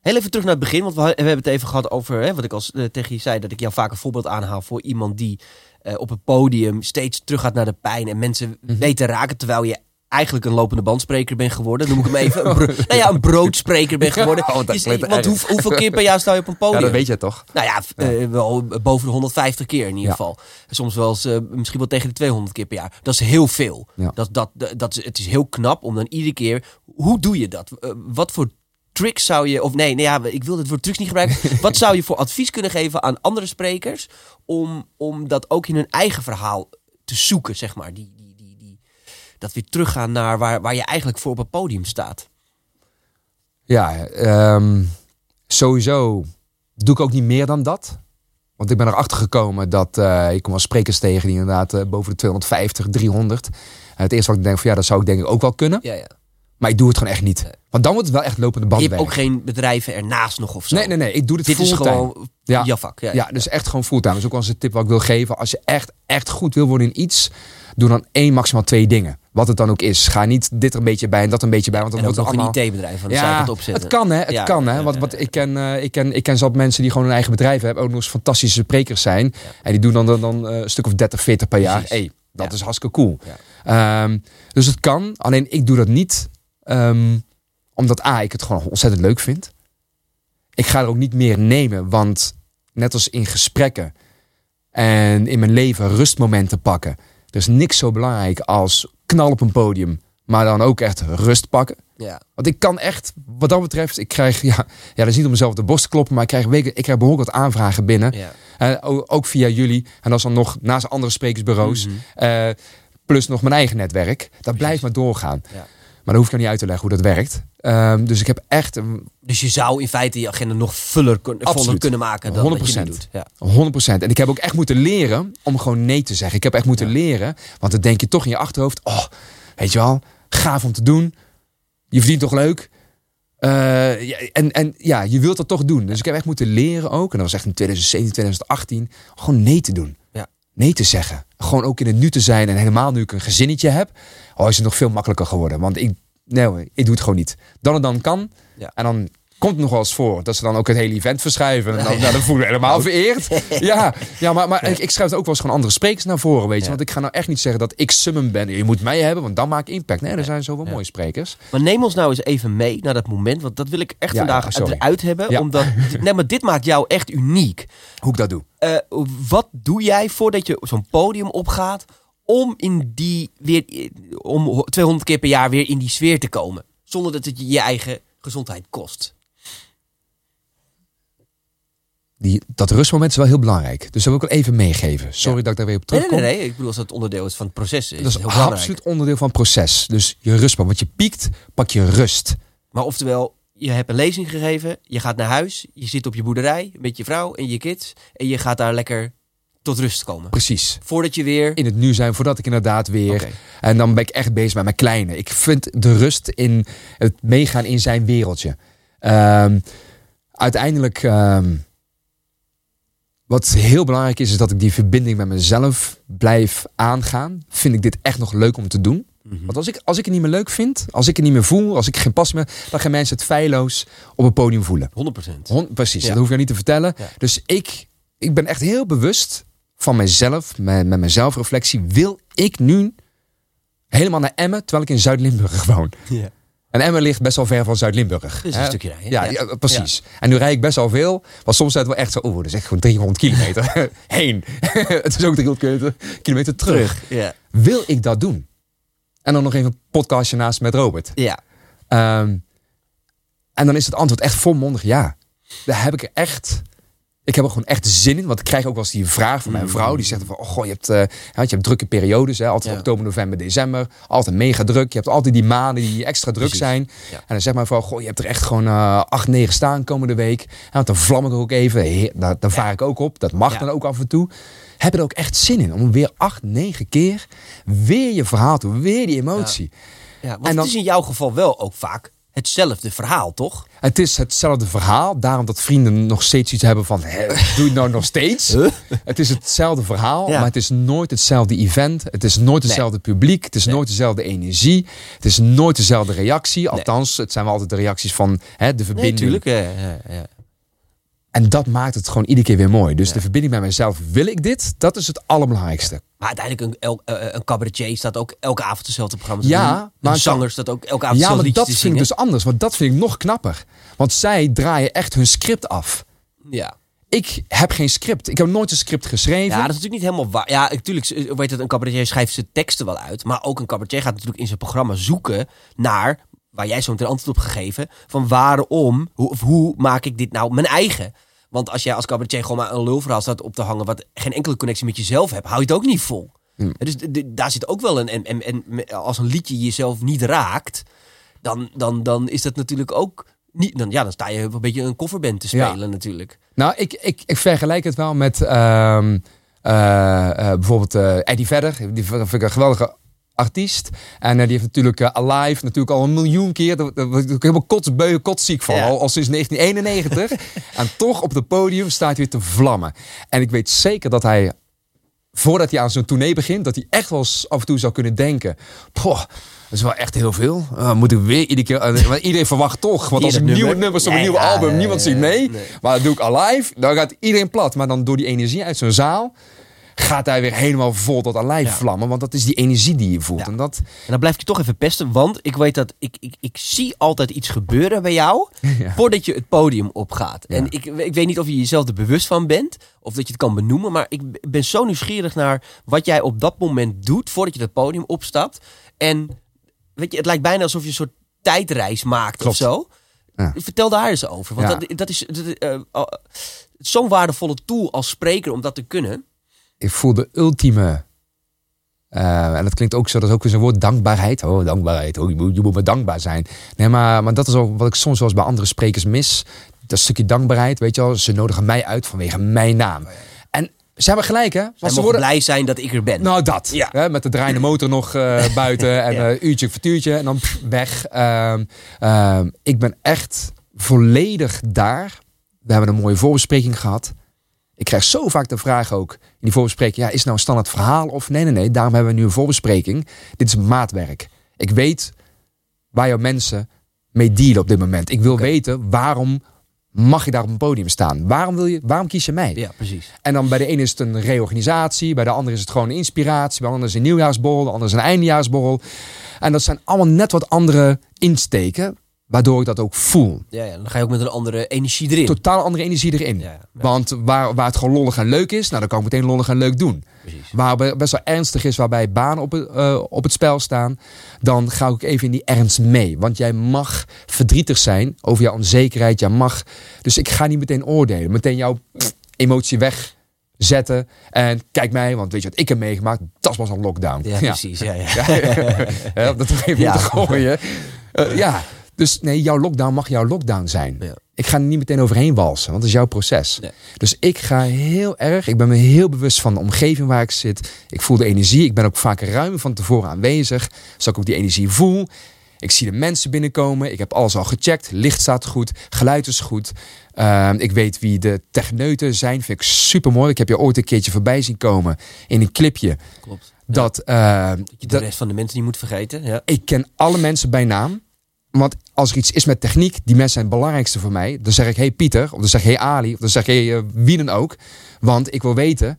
Heel even terug naar het begin, want we, we hebben het even gehad over, hè, wat ik als eh, tegen je zei, dat ik jou vaak een voorbeeld aanhaal voor iemand die eh, op het podium steeds terug gaat naar de pijn en mensen Mhm. weten raken terwijl je eigenlijk een lopende bandspreker bent geworden. Noem ik hem even. Een, nou ja, een broodspreker bent geworden. Oh, dat klinkt want hoe, hoeveel keer per jaar sta je op een podium? je toch? Nou ja, eh, wel boven de 150 keer in ieder Ja. geval. Soms wel eens, eh, misschien wel tegen de 200 keer per jaar. Dat is heel veel. Ja. Dat, dat, dat is, het is heel knap om dan iedere keer... Hoe doe je dat? Eh, wat voor tricks zou je... Of nee, nee ja, ik wil het woord trucs niet gebruiken. wat zou je voor advies kunnen geven aan andere sprekers... om, om dat ook in hun eigen verhaal te zoeken, zeg maar. Die, dat weer teruggaan naar waar, waar je eigenlijk voor op het podium staat. Ja, ehm, sowieso doe ik ook niet meer dan dat. Want ik ben erachter gekomen dat eh, ik kom wel sprekers tegen die inderdaad eh, boven de 250, 300. En het eerste wat ik denk van ja, dat zou ik denk ik ook wel kunnen. Ja, ja. Maar ik doe het gewoon echt niet. Want dan wordt het wel echt lopende Je hebt ook geen bedrijven ernaast nog of zo. Nee, nee, nee. Ik doe dit, Dit is fulltime. gewoon Ja. jouw vak. Ja, Ja, dus echt gewoon fulltime. Dat is ook wel eens een tip wat ik wil geven. Als je echt, echt goed wil worden in iets, doe dan één, maximaal twee dingen. Wat het dan ook is. Ga niet dit er een beetje bij en dat een beetje bij. Want dan En wordt het allemaal... een IT-bedrijf de zijkant opzetten. Het kan, hè? Het Ja, kan, hè? ja, Want, ja, wat ik ken, eh, ik ken, ik ken zat mensen die gewoon een eigen bedrijf hebben, ook nog eens fantastische sprekers zijn. En die doen dan, dan, dan eh, een stuk of 30, 40 per jaar. Hey, dat Ja. is hartstikke cool. Ja. Ehm, dus het kan. Alleen ik doe dat niet. Ehm, omdat A, ik het gewoon ontzettend leuk vind. Ik ga er ook niet meer nemen. Want net als in gesprekken en in mijn leven rustmomenten pakken. Er is niks zo belangrijk als knal op een podium. Maar dan ook echt rust pakken. Ja. Want ik kan echt, wat dat betreft, ik krijg, ja, ja dat is niet om mezelf op de borst te kloppen, maar ik krijg, weken, ik krijg behoorlijk wat aanvragen binnen. Ja. O- ook via jullie. En dat is dan nog naast andere sprekersbureaus. Mhm. eh, plus nog mijn eigen netwerk. Dat blijft maar doorgaan. Ja. Maar dan hoef ik jou niet uit te leggen hoe dat werkt. Ehm, dus ik heb echt een Dus je zou in feite je agenda nog fuller, kun- voller Absoluut. kunnen maken dan wat je nu 100%. doet. Ja. 100%. En ik heb ook echt moeten leren om gewoon nee te zeggen. Ik heb echt moeten leren. Want dan denk je toch in je achterhoofd. Oh, weet je wel, gaaf om te doen. Je verdient toch leuk. Eh, ja, en, en ja, je wilt dat toch doen. Dus ik heb echt moeten leren ook. En dat was echt in 2017, 2018. Gewoon nee te doen. Ja. Nee te zeggen. Gewoon ook in het nu te zijn. En helemaal nu ik een gezinnetje heb. Oh, is het nog veel makkelijker geworden. Want ik, nee, ik doe het gewoon niet. Dan en dan kan. Ja. En dan komt het nog wel eens voor dat ze dan ook het hele event verschuiven. En dan, nou, dan voel ik me helemaal vereerd. Ja, ja maar, maar ik, ik schrijf het ook wel eens gewoon andere sprekers naar voren, weet je. Ja. Want ik ga nou echt niet zeggen dat ik summum ben. Je moet mij hebben, want dan maak ik impact. Nee, er zijn zoveel mooie sprekers. Maar neem ons nou eens even mee naar dat moment. Want dat wil ik echt Ja, vandaag eruit hebben. Omdat, nee, maar dit maakt jou echt uniek. Hoe ik dat doe. Eh, wat doe jij voordat je zo'n podium opgaat om in die weer om 200 keer per jaar weer in die sfeer te komen, zonder dat het je je eigen gezondheid kost? Die, dat rustmoment is wel heel belangrijk. Dus dat wil ik wel even meegeven. Sorry Ja. dat ik daar weer op terugkom. nee, nee, nee. Ik bedoel, als dat onderdeel is van het proces, is Dat is het heel absoluut onderdeel van het proces. Dus je rust pak. Want je piekt, pak je rust. Maar oftewel, je hebt een lezing gegeven, je gaat naar huis, je zit op je boerderij met je vrouw en je kids en je gaat daar lekker tot rust komen. Precies. Voordat je weer... In het nu zijn, voordat ik inderdaad weer... En dan ben ik echt bezig met mijn kleine. Ik vind de rust in het meegaan in zijn wereldje. Ehm, uiteindelijk, ehm, wat heel belangrijk is, is dat ik die verbinding met mezelf blijf aangaan. Vind ik dit echt nog leuk om te doen? Mhm. Want als ik, als ik het niet meer leuk vind, als ik het niet meer voel, als ik geen pas meer, dan gaan mensen het feilloos op het podium voelen. 100%. Hon- precies, Ja. dat hoef je niet te vertellen. Ja. Dus ik, ik ben echt heel bewust van mezelf, met, met mijn zelfreflectie, wil ik nu helemaal naar Emmen, terwijl ik in Zuid-Limburg woon. Ja. En Emmen ligt best wel ver van Zuid-Limburg. Dus hè? een stukje rijden. Ja, ja, precies. En nu rijd ik best wel veel. Maar soms zijn het wel echt zo, oeh, dat is echt gewoon 300 kilometer heen. het is ook 300 kilometer, terug. Ja. Wil ik dat doen? En dan nog even een podcastje naast met Robert. Ja. Ehm, en dan is het antwoord echt volmondig ja. Daar heb ik er echt. Ik heb er gewoon echt zin in. Want ik krijg ook wel eens die vraag van mijn vrouw. Die zegt van, oh goh, je hebt, want je hebt drukke periodes. Hè, altijd Ja. oktober, november, december. Altijd mega druk. Je hebt altijd die maanden die extra druk Precies. zijn. Ja. En dan zegt mijn vrouw, goh, je hebt er echt gewoon eh, acht, negen staan komende week. Ja, want dan vlam ik ook even. Heer, daar, daar vaar ik ook op. Dat mag dan ook af en toe. Heb je er ook echt zin in om weer acht, negen keer weer je verhaal te, weer die emotie. ja want En dan- het is in jouw geval wel ook vaak hetzelfde verhaal, toch? Het is hetzelfde verhaal. Daarom dat vrienden nog steeds iets hebben van... Doe het nou nog steeds? Huh? Het is hetzelfde verhaal, Ja. maar het is nooit hetzelfde event. Het is nooit hetzelfde publiek. Het is Nee. nooit dezelfde energie. Het is nooit dezelfde reactie. Althans, het zijn wel altijd de reacties van hè, de verbinding. tuurlijk. Ja, ja, ja. En dat maakt het gewoon iedere keer weer mooi. Dus de verbinding met mezelf. Wil ik dit? Dat is het allerbelangrijkste. Maar uiteindelijk, een, el- eh, een cabaretier staat ook elke avond dezelfde programma te Ja, doen. maar een zanger staat ook elke avond Ja, maar hetzelfde dat liedje vind ik dus anders. Want dat vind ik nog knapper. Want zij draaien echt hun script af. Ja. Ik heb geen script. Ik heb nooit een script geschreven. ja, dat is natuurlijk niet helemaal waar. Ja, natuurlijk, eh, weet het, een cabaretier schrijft zijn teksten wel uit. Maar ook een cabaretier gaat natuurlijk in zijn programma zoeken naar, waar jij zo meteen antwoord op gegeven, van waarom, hoe, hoe maak ik dit nou mijn eigen? Want als jij als cabaretier gewoon maar een lulverhaal staat op te hangen wat geen enkele connectie met jezelf hebt, hou je het ook niet vol. Hmm. Dus daar zit ook wel een, en, en, en als een liedje jezelf niet raakt, dan, dan, dan is dat natuurlijk ook niet, dan, ja, dan sta je een beetje een coverband te Ja. spelen natuurlijk. Nou, ik, ik, ik vergelijk het wel met ehm, eh, eh, bijvoorbeeld eh, Eddie Vedder. Die vind ik een geweldige artiest. En eh, die heeft natuurlijk eh, Alive natuurlijk al een miljoen keer. Daar word ik helemaal kotsbeu, kotsziek van. Ja. Al, al sinds 1991. en toch op het podium staat hij weer te vlammen. En ik weet zeker dat hij voordat hij aan zo'n tournee begint, dat hij echt wel eens af en toe zou kunnen denken: Poh, dat is wel echt heel veel. Uh, moet ik weer iedere keer. want iedereen verwacht toch. Want als een nieuwe nummer. nummers op een Ja, ja, album, niemand ziet mee. nee. Maar dat doe ik alive, dan gaat iedereen plat. Maar dan door die energie uit zo'n zaal. Gaat hij weer helemaal vol tot Ja. vlammen. Want dat is die energie die je voelt. En dat, En dan blijf ik je toch even pesten, want ik weet dat ik, ik, ik zie altijd iets gebeuren bij jou voordat je het podium opgaat. En ik, ik weet niet of je jezelf er bewust van bent of dat je het kan benoemen, maar ik ben zo nieuwsgierig naar wat jij op dat moment doet voordat je het podium opstapt. En weet je, het lijkt bijna alsof je een soort tijdreis maakt Klopt. of zo. Ja. Vertel daar eens over, want Ja. dat, dat is eh, eh, zo'n waardevolle tool als spreker om dat te kunnen. Ik voel de ultieme. eh, en dat klinkt ook zo, dat is ook weer zo'n woord dankbaarheid. Oh, dankbaarheid. Oh, je, moet, je moet maar dankbaar zijn. Nee, maar, maar dat is ook wat ik soms wel eens bij andere sprekers mis. Dat stukje dankbaarheid, weet je wel. Ze nodigen mij uit vanwege mijn naam. En ze hebben gelijk, hè? Want ze worden, blij zijn dat ik er ben. nou, dat. Ja. Hè, met de draaiende motor nog eh, buiten. En Ja. eh uurtje, kwartiertje. En dan pff, weg. Ehm, ehm, ik ben echt volledig daar. We hebben een mooie voorbespreking gehad. Ik krijg zo vaak de vraag ook in die voorbespreking. Ja, is het nou een standaard verhaal? Of nee, nee, nee. Daarom hebben we nu een voorbespreking. Dit is maatwerk. Ik weet waar jouw mensen mee dealen op dit moment. Ik wil weten waarom mag je daar op een podium staan? Waarom, wil je, waarom kies je mij? Ja, precies. En dan bij de ene is het een reorganisatie, bij de andere is het gewoon een inspiratie, bij de andere is een nieuwjaarsborrel, de andere is een eindejaarsborrel. En dat zijn allemaal net wat andere insteken, waardoor ik dat ook voel. Ja, ja, dan ga je ook met een andere energie erin. Totaal andere energie erin. Ja, ja. Want waar, waar het gewoon lollig en leuk is, nou dan kan ik meteen lollig en leuk doen. Precies. Waar het best wel ernstig is, waarbij banen op het, eh, op het spel staan, dan ga ik even in die ernst mee. Want jij mag verdrietig zijn over jouw onzekerheid. Jij mag, dus ik ga niet meteen oordelen. Meteen jouw emotie wegzetten. En kijk mij, want weet je wat ik heb meegemaakt? Dat was een lockdown. Ja, precies. Ja, ja. Ja, dat even Ja. moeten gooien. Eh, ja, dus nee, jouw lockdown mag jouw lockdown zijn. Ja. Ik ga er niet meteen overheen walsen, want dat is jouw proces. Nee. Dus ik ga heel erg, ik ben me heel bewust van de omgeving waar ik zit. Ik voel de energie, ik ben ook vaak ruim van tevoren aanwezig, zodat ik ook die energie voel. Ik zie de mensen binnenkomen, ik heb alles al gecheckt, licht staat goed, geluid is goed. Ehm, ik weet wie de techneuten zijn, vind ik super mooi. Ik heb je ooit een keertje voorbij zien komen in een clipje. Klopt. Dat, ehm, Dat je de rest van de mensen niet moet vergeten. Ja. ik ken alle mensen bij naam. Want als er iets is met techniek, die mensen zijn het belangrijkste voor mij. Dan zeg ik, hey Pieter, of dan zeg ik, hey Ali, of dan zeg ik, hey, eh, wie dan ook. Want ik wil weten,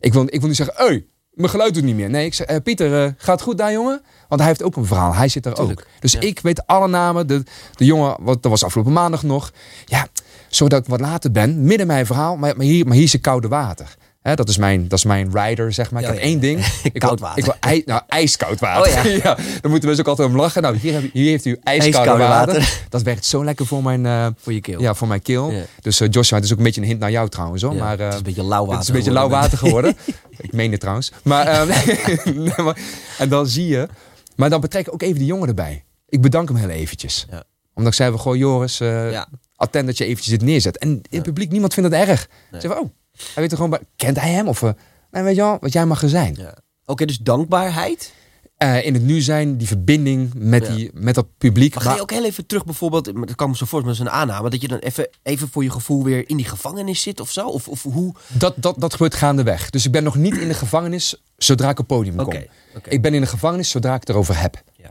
Ik wil, ik wil niet zeggen, hey, mijn geluid doet niet meer. Nee, ik zeg, eh, Pieter, eh, gaat goed daar, jongen? Want hij heeft ook een verhaal. Hij zit er Tuurlijk, ook. Dus ja. ik weet alle namen. De, de jongen, wat, dat was afgelopen maandag nog. Ja, zodat ik wat later ben, midden mijn verhaal. Maar, maar, hier, maar hier is het koude water. Hè, dat, is mijn, dat is mijn rider, zeg maar. Ik heb ja. één ding. Ik Koud wil, water. Ik wil ij, nou, ijskoud water. Oh, ja. Daar moeten we dus ook altijd om lachen. Nou, hier, heb, hier heeft u Ijskoude water. water. Dat werkt zo lekker voor mijn, eh, Voor je keel. ja, voor mijn keel. Dus eh, Joshua, het is ook een beetje een hint naar jou trouwens. Hoor. Maar, eh, het is een beetje lauw water. het is een beetje lauw geworden. water geworden. ik meen het trouwens. Maar, en dan zie je. Maar dan betrek ik ook even de jongen erbij. Ik bedank hem heel eventjes. Omdat ik zei, goh Joris, attent dat je eventjes dit neerzet. En in het publiek, niemand vindt het erg. Zeg van, oh, hij weet er gewoon bij. Kent hij hem? Of, eh, nee, weet je wel, wat jij mag er zijn. Ja. Oké, dus dankbaarheid. Eh, in het nu zijn, die verbinding met, Ja. die, met dat publiek. Maar ga je ook heel even terug bijvoorbeeld, dat kan me zo voor, met zo'n aanname, dat je dan even, even voor je gevoel weer in die gevangenis zit of zo? Of, of hoe? Dat, dat, dat gebeurt gaandeweg. Dus ik ben nog niet in de gevangenis zodra ik op podium kom. Oké, oké. Ik ben in de gevangenis zodra ik het erover heb. Ja.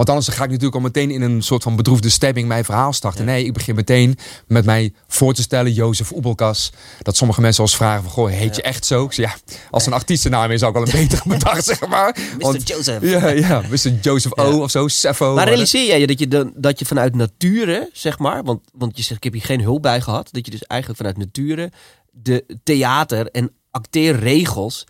Want anders ga ik natuurlijk al meteen in een soort van bedroefde stemming mijn verhaal starten. Ja. Nee, ik begin meteen met mij voor te stellen, Jozef Oebelkas. Dat sommige mensen als vragen van, goh, heet je echt zo? Ik zeg, ja, als een artiestennaam is ook al een betere bedacht, zeg maar. Mr. Joseph. Ja, ja, Mr. Joseph O Ja. of zo, Seffo. Maar realiseer jij je dat je, dan, dat je vanuit nature, zeg maar, want, want je zegt ik heb hier geen hulp bij gehad, dat je dus eigenlijk vanuit nature de theater- en acteerregels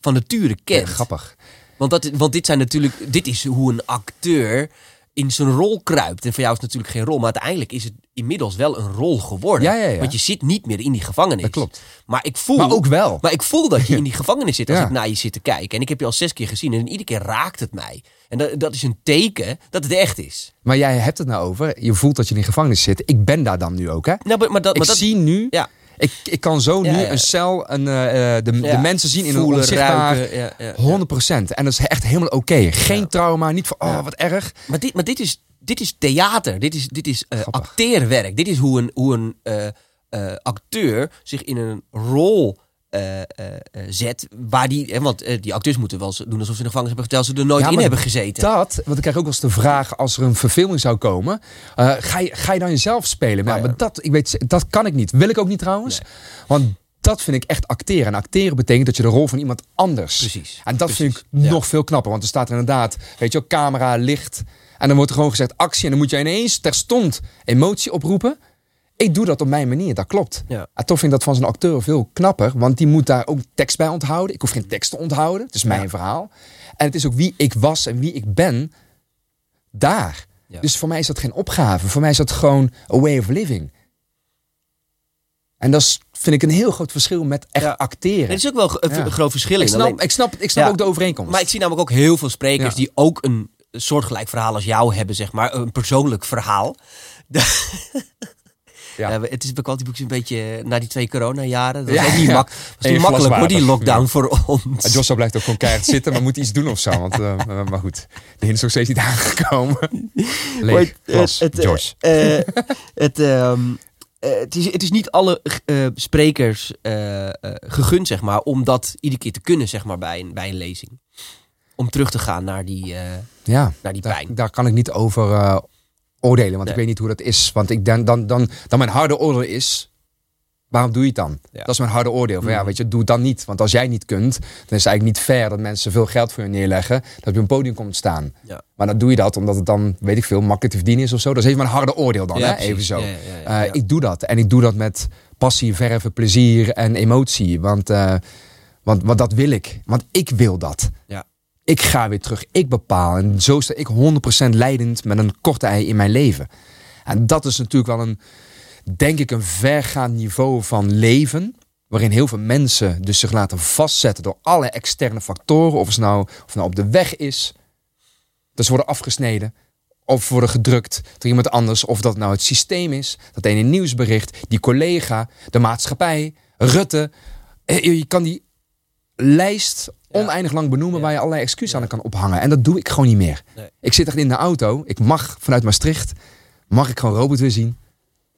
van nature Ja, kent. grappig. Want, dat, want dit zijn natuurlijk, dit is hoe een acteur in zijn rol kruipt. En voor jou is het natuurlijk geen rol, maar uiteindelijk is het inmiddels wel een rol geworden. Ja, ja, ja. Want je zit niet meer in die gevangenis. Dat klopt. Maar ik voel, Maar ook wel. maar ik voel dat je in die gevangenis zit als ik naar je zit te kijken. En ik heb je al zes keer gezien en iedere keer raakt het mij. En dat, dat is een teken dat het echt is. Maar jij hebt het nou over, je voelt dat je in de gevangenis zit. Ik ben daar dan nu ook, hè? Nou, maar, maar dat, Ik maar dat, zie nu, Ja. Ik, ik kan zo nu een cel, een, eh, eh, de, de mensen zien in een Voelen, onzichtbaar... ruiken, ja, ja, ja. 100%. En dat is echt helemaal oké. Geen trauma, niet van, oh, wat erg. Maar dit, maar dit, is, dit is theater. Dit is, dit is eh, acteerwerk. Dit is hoe een, hoe een acteur zich in een rol eh, zet. Waar die, hè, want die acteurs moeten wel eens doen alsof ze in de gevangenis hebben terwijl ze er nooit Ja, in hebben gezeten. Dat, want ik krijg ook wel eens de vraag als er een verfilming zou komen. ga, je, ga je dan jezelf spelen? Maar, Ja, ja. maar dat, ik weet, dat kan ik niet. Wil ik ook niet trouwens. Want dat vind ik echt acteren. En acteren betekent dat je de rol van iemand anders. Precies. En dat vind ik nog veel knapper. Want er staat er inderdaad, weet je wel, camera, licht. En dan wordt er gewoon gezegd actie. En dan moet je ineens terstond emotie oproepen. Ik doe dat op mijn manier, dat klopt. Ja. En toch vind ik dat van zo'n acteur veel knapper. Want die moet daar ook tekst bij onthouden. Ik hoef geen tekst te onthouden. Het is mijn Ja. verhaal. En het is ook wie ik was en wie ik ben daar. Ja. Dus voor mij is dat geen opgave. Voor mij is dat gewoon a way of living. En dat is, vind ik een heel groot verschil met echt Ja. acteren. Er is ook wel een Ja. groot verschil ik, snap, Alleen- ik snap, ik snap Ja. ook de overeenkomst. Maar ik zie namelijk ook heel veel sprekers die ook een soortgelijk verhaal als jou hebben, zeg maar. Een persoonlijk verhaal. Ja. Ja, het is bij Quantiboek een beetje na die twee coronajaren. Dat was niet, mak was niet makkelijk hoor, die lockdown voor ons. Joshua blijft ook gewoon keihard zitten, maar moet iets doen of zo. Want, eh, eh, maar goed, de hint is nog steeds niet aangekomen. Leeg, glas, het, het, George. eh, eh, het, ehm, eh, het, is, het is niet alle eh, sprekers eh, eh, gegund, zeg maar, om dat iedere keer te kunnen, zeg maar, bij een, bij een lezing. Om terug te gaan naar die, eh, ja, naar die daar, pijn. daar kan ik niet over eh, oordelen, want Nee. ik weet niet hoe dat is. Want ik denk dan, dan, dan mijn harde oordeel is, waarom doe je het dan? Ja. Dat is mijn harde oordeel. Van, ja, Mhm. weet je, doe het dan niet. Want als jij niet kunt, dan is het eigenlijk niet fair dat mensen veel geld voor je neerleggen, dat je op een podium komt staan. Ja. Maar dan doe je dat omdat het dan, weet ik veel, makkelijk te verdienen is of zo. Dat is even mijn harde oordeel dan, Ja, hè? even zo. Eh. Ik doe dat. En ik doe dat met passie, verven, plezier en emotie. Want, eh, want, want dat wil ik. Want ik wil dat. Ja. Ik ga weer terug. Ik bepaal. En zo sta ik 100% leidend met een korte ei in mijn leven. En dat is natuurlijk wel een, denk ik, een vergaand niveau van leven. Waarin heel veel mensen dus zich laten vastzetten door alle externe factoren. Of het nou, of nou op de weg is. Ze worden afgesneden. Of worden gedrukt door iemand anders. Of dat nou het systeem is. Dat ene nieuwsbericht. Die collega. De maatschappij. Rutte. Eh, Je kan die lijst. Oneindig lang benoemen. Waar je allerlei excuses aan kan ophangen. En dat doe ik gewoon niet meer. Nee. Ik zit echt in de auto. Ik mag vanuit Maastricht. Mag ik gewoon Robert weer zien.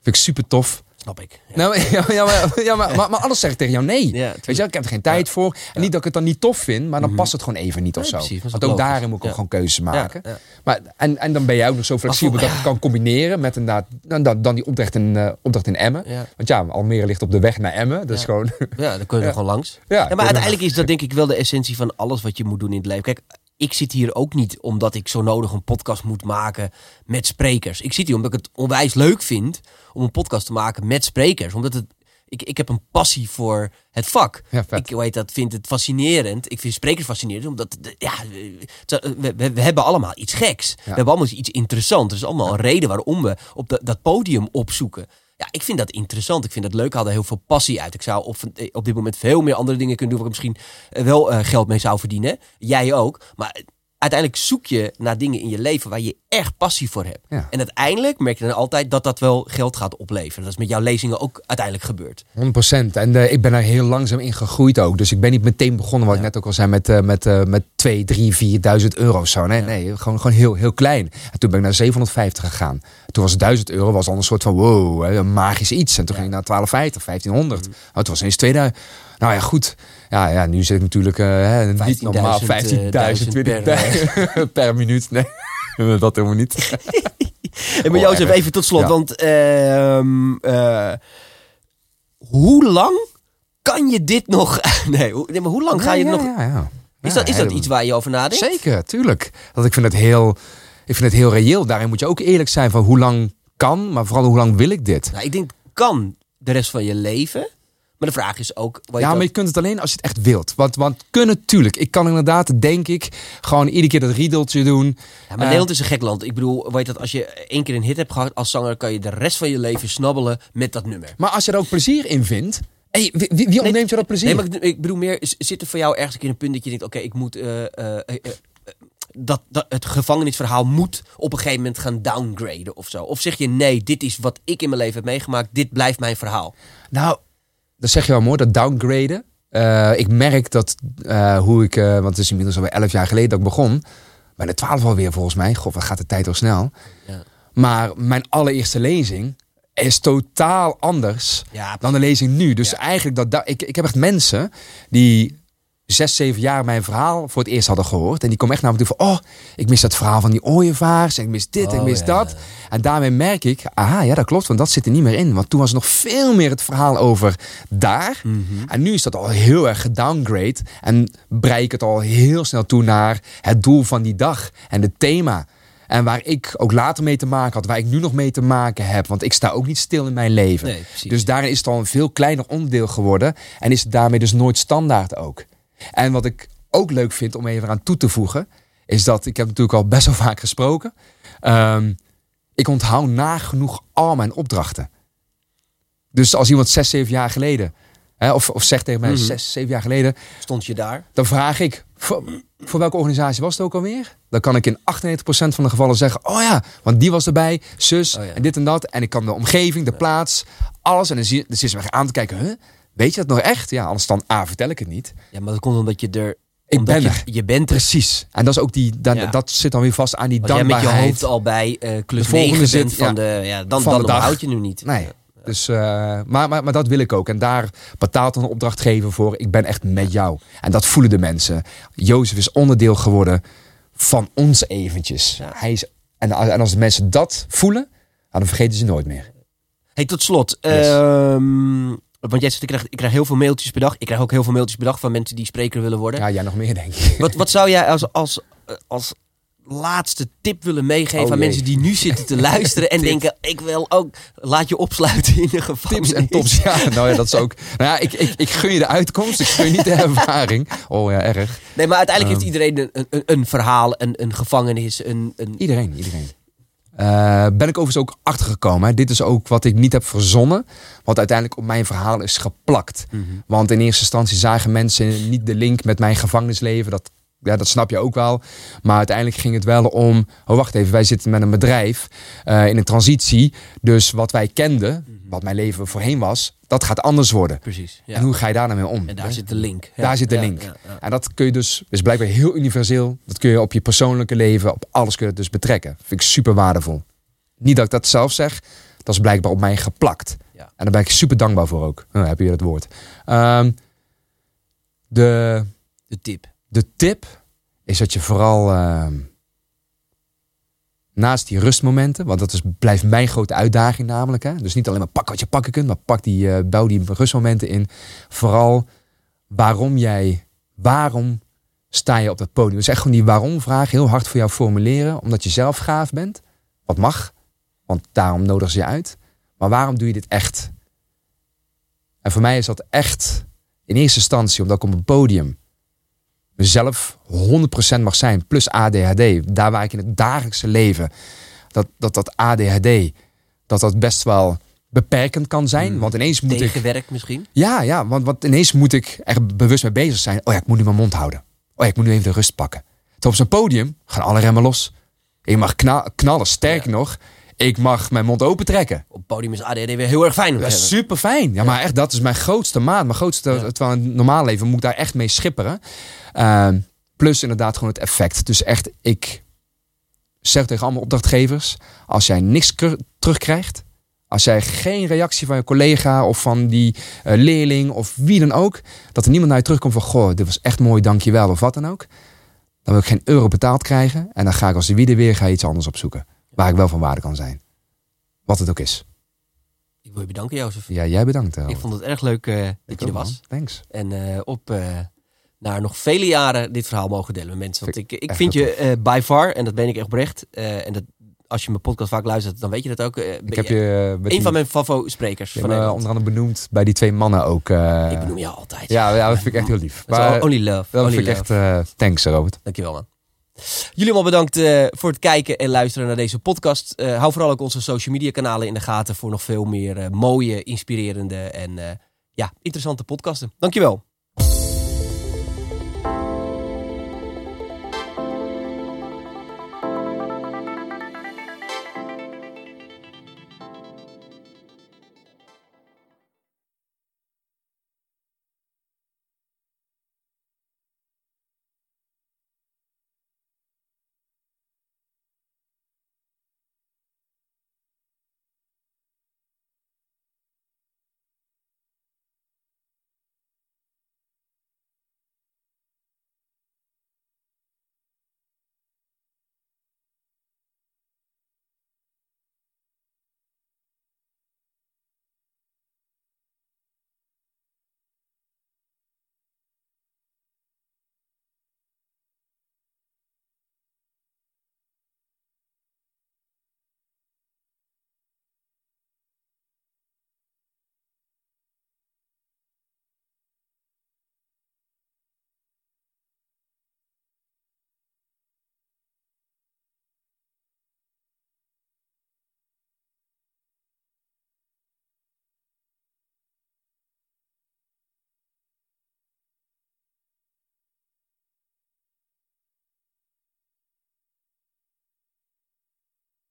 Vind ik super tof. Snap ik. Ja. Nou, ja, ja, maar, ja, maar, maar, maar alles zeg ik tegen jou nee. Ja, Weet je, ik heb er geen tijd voor. En niet dat ik het dan niet tof vind, maar dan Mhm. past het gewoon even niet of zo. precies, Want ook logisch. daarin moet ik ook gewoon keuzes maken. Maar, en, en dan ben jij ook nog zo flexibel dat ik kan combineren met inderdaad dan, dan, die opdracht in, eh, opdracht in Emmen. Want ja, Almere ligt op de weg naar Emmen. Dus Ja. gewoon... Ja, dan kun je er gewoon langs. Ja, maar uiteindelijk is dat denk ik wel de essentie van alles wat je moet doen in het leven. Kijk, ik zit hier ook niet omdat ik zo nodig een podcast moet maken met sprekers. Ik zit hier omdat ik het onwijs leuk vind om een podcast te maken met sprekers. Omdat het, ik, ik heb een passie voor het vak. Ja. Ik weet dat, vind het fascinerend. Ik vind sprekers fascinerend, omdat ja, we, we, we hebben allemaal iets geks. We hebben allemaal iets interessants. Er is allemaal een reden waarom we op dat podium opzoeken. Ja, ik vind dat interessant. Ik vind dat leuk. Ik haal er heel veel passie uit. Ik zou op, op dit moment veel meer andere dingen kunnen doen waar ik misschien eh, wel eh, geld mee zou verdienen. Jij ook. Maar uiteindelijk zoek je naar dingen in je leven waar je echt passie voor hebt. Ja. En uiteindelijk merk je dan altijd dat dat wel geld gaat opleveren. Dat is met jouw lezingen ook uiteindelijk gebeurd. 100%. En eh, ik ben er heel langzaam in gegroeid ook. Dus ik ben niet meteen begonnen, wat ik net ook al zei, met, eh met, eh met 2, 3, 4.000 euro of zo. Nee, nee gewoon, gewoon heel, heel klein. En toen ben ik naar 750 gegaan. Toen was 1000 euro, was al een soort van wow, een magisch iets. En toen ging ik naar 1250, 1500. Mm. Oh, het was ineens 2000. Nou ja, goed. Ja, ja nu zit ik natuurlijk eh, hè, niet 15.000, normaal 15.000 eh, per, per minuut. Nee, dat helemaal niet. En maar Oh, Jozef, even tot slot. Ja. Want ehm, eh, hoe lang kan je dit nog... Nee, hoe, nee, maar hoe lang ga je ja, het nog... Ja, ja. Is, dat, is dat iets waar je over nadenkt? Zeker, tuurlijk. Want ik vind het heel, ik vind het heel reëel. Daarin moet je ook eerlijk zijn van hoe lang kan, maar vooral hoe lang wil ik dit. Nou, ik denk, kan de rest van je leven. Maar de vraag is ook... Ja, maar je kunt het alleen als je het echt wilt. Want, want kunnen, tuurlijk. Ik kan inderdaad, denk ik, gewoon iedere keer dat riedeltje doen. Ja, maar Nederland is een gek land. Ik bedoel, weet dat als je één keer een hit hebt gehad als zanger, kan je de rest van je leven snabbelen met dat nummer. Maar als je er ook plezier in vindt. Hey, wie, wie, ontneemt je dat plezier? Nee, maar ik, ik bedoel meer, zit er voor jou ergens een keer een punt dat je denkt, oké, ik moet... eh, eh, eh, eh, dat, dat het gevangenisverhaal moet op een gegeven moment gaan downgraden of zo. Of zeg je, nee, dit is wat ik in mijn leven heb meegemaakt, dit blijft mijn verhaal. Nou, dat zeg je wel mooi, dat downgraden. Eh, ik merk dat eh, hoe ik, eh, want het is inmiddels alweer 11 jaar geleden dat ik begon. Bijna 12 alweer volgens mij. God, wat gaat de tijd al snel. Ja. Maar mijn allereerste lezing is totaal anders Ja, dan de lezing nu. Dus Ja. eigenlijk, dat, dat, ik, ik heb echt mensen die zes, zeven jaar mijn verhaal voor het eerst hadden gehoord. En die komen echt naar me toe van, oh, ik mis dat verhaal van die ooievaars. En ik mis dit, en ik Oh, mis ja. dat. En daarmee merk ik, aha, ja, dat klopt, want dat zit er niet meer in. Want toen was het nog veel meer het verhaal over daar. Mhm. En nu is dat al heel erg gedowngrade. En brei ik het al heel snel toe naar het doel van die dag en het thema. En waar ik ook later mee te maken had, waar ik nu nog mee te maken heb. Want ik sta ook niet stil in mijn leven. Nee, dus daarin is het al een veel kleiner onderdeel geworden. En is het daarmee dus nooit standaard ook. En wat ik ook leuk vind om even aan toe te voegen, is dat ik heb natuurlijk al best wel vaak gesproken. Ehm, ik onthoud nagenoeg al mijn opdrachten. Dus als iemand zes, zeven jaar geleden, hè, of, of zegt tegen mij Mhm. zes, zeven jaar geleden, stond je daar? dan vraag ik, voor, voor welke organisatie was het ook alweer? Dan kan ik in 98% van de gevallen zeggen, oh ja, want die was erbij, zus, Oh ja. en dit en dat. En ik kan de omgeving, de plaats, alles. En dan zie dan zit ze me aan te kijken, huh? Weet je dat nog echt? Ja, anders dan A, vertel ik het niet. Ja, maar dat komt omdat je er... Ik ben je, er. Je bent er. Precies. En dat is ook die, dan, Ja. dat zit dan weer vast aan die Als jij met je dankbaarheid. hoofd al bij eh klus De volgende 9 zit, bent van ja, de... Ja, dan, van dan de dag. onthoud je nu niet. Nee. Dus, eh, maar, maar, maar dat wil ik ook. En daar betaalt dan een opdrachtgever voor. Ik ben echt met jou. En dat voelen de mensen. Jozef is onderdeel geworden van ons eventjes. Ja. Hij is, en, en als de mensen dat voelen, dan vergeten ze nooit meer. Hey, tot slot. Yes. ehm, want jij zegt, ik krijg, ik krijg heel veel mailtjes per dag. Ik krijg ook heel veel mailtjes per dag van mensen die spreker willen worden. Ja, jij nog meer denk ik. Wat, wat zou jij als, als, als laatste tip willen meegeven Oh, aan jee. mensen die nu zitten te luisteren en denken, ik wil ook, laat je opsluiten in de gevangenis. Tips en tops. Ja, nou ja, dat is ook. Nou ja, ik, ik, ik gun je de uitkomst. Ik gun je niet de ervaring. Oh ja, erg. Nee, maar uiteindelijk heeft Ehm. iedereen een, een, een verhaal, een, een gevangenis, een... een Iedereen, iedereen. Eh, ben ik overigens ook achtergekomen. hè. Dit is ook wat ik niet heb verzonnen. Wat uiteindelijk op mijn verhaal is geplakt. Mhm. Want in eerste instantie zagen mensen niet de link met mijn gevangenisleven. Dat, ja, dat snap je ook wel. Maar uiteindelijk ging het wel om... Oh, wacht even. Wij zitten met een bedrijf eh, in een transitie. Dus wat wij kenden, wat mijn leven voorheen was... dat gaat anders worden. Precies, ja. En hoe ga je daar nou mee om? En daar zit de link. Ja, Daar zit de link. En dat kun je dus, is blijkbaar heel universeel. Dat kun je op je persoonlijke leven, op alles kun je het dus betrekken. Vind ik super waardevol. Niet dat ik dat zelf zeg, dat is blijkbaar op mij geplakt. En daar ben ik super dankbaar voor ook. Nou, heb je het woord. Ehm, de, De tip. De tip is dat je vooral ehm, naast die rustmomenten, want dat is, blijft mijn grote uitdaging namelijk. Hè? Dus niet alleen maar pak wat je pakken kunt, maar pak die, eh, bouw die rustmomenten in. Vooral waarom jij, waarom sta je op dat podium? Dus echt gewoon die waarom-vraag heel hard voor jou formuleren, omdat je zelf gaaf bent. Wat mag, want daarom nodigen ze je uit. Maar waarom doe je dit echt? En voor mij is dat echt in eerste instantie omdat ik op een podium mezelf 100% mag zijn, plus ADHD. Daar waar ik in het dagelijkse leven, dat dat, dat ADHD, dat dat best wel beperkend kan zijn. Mm. Want ineens moet ik... Tegenwerkt misschien. Ja, ja want, want ineens moet ik er bewust mee bezig zijn. Oh ja, ik moet nu mijn mond houden. Oh ja, ik moet nu even de rust pakken. Terwijl op zo'n podium gaan alle remmen los. Ik mag kna- knallen, sterker nog, ik mag mijn mond open trekken. Op het podium is ADHD weer heel erg fijn hebben. super fijn. Ja, maar echt, dat is mijn grootste maat. Mijn grootste, Ja. terwijl in het normaal leven moet ik daar echt mee schipperen. Ehm, plus inderdaad gewoon het effect. Dus echt, ik zeg tegen allemaal opdrachtgevers, als jij niks kr- terugkrijgt, als jij geen reactie van je collega of van die eh, leerling of wie dan ook, dat er niemand naar je terugkomt van, goh, dit was echt mooi, dankjewel of wat dan ook. Dan wil ik geen euro betaald krijgen en dan ga ik als de wie er weer ga iets anders opzoeken. Waar ik wel van waarde kan zijn. Wat het ook is. Ik wil je bedanken, Jozef. Ja, jij bedankt. Ik vond het erg leuk eh, dat je er was. Thanks. En eh, op eh, naar nog vele jaren dit verhaal mogen delen met mensen. Want ik, ik echt vind je eh, by far, en dat ben ik echt oprecht. eh, en dat, als je mijn podcast vaak luistert, dan weet je dat ook. eh, Ik heb je eh, een van mijn favo-sprekers van Nederland. onder andere benoemd bij die twee mannen ook. eh, ik benoem je altijd. ja, ja, dat vind ik echt heel lief. Maar only love. dat only vind ik love. echt... eh, thanks, Robert. Dankjewel man. Jullie allemaal bedankt eh, voor het kijken en luisteren naar deze podcast. Eh, hou vooral ook onze social media kanalen in de gaten voor nog veel meer eh, mooie, inspirerende en ja, interessante podcasten. Dankjewel.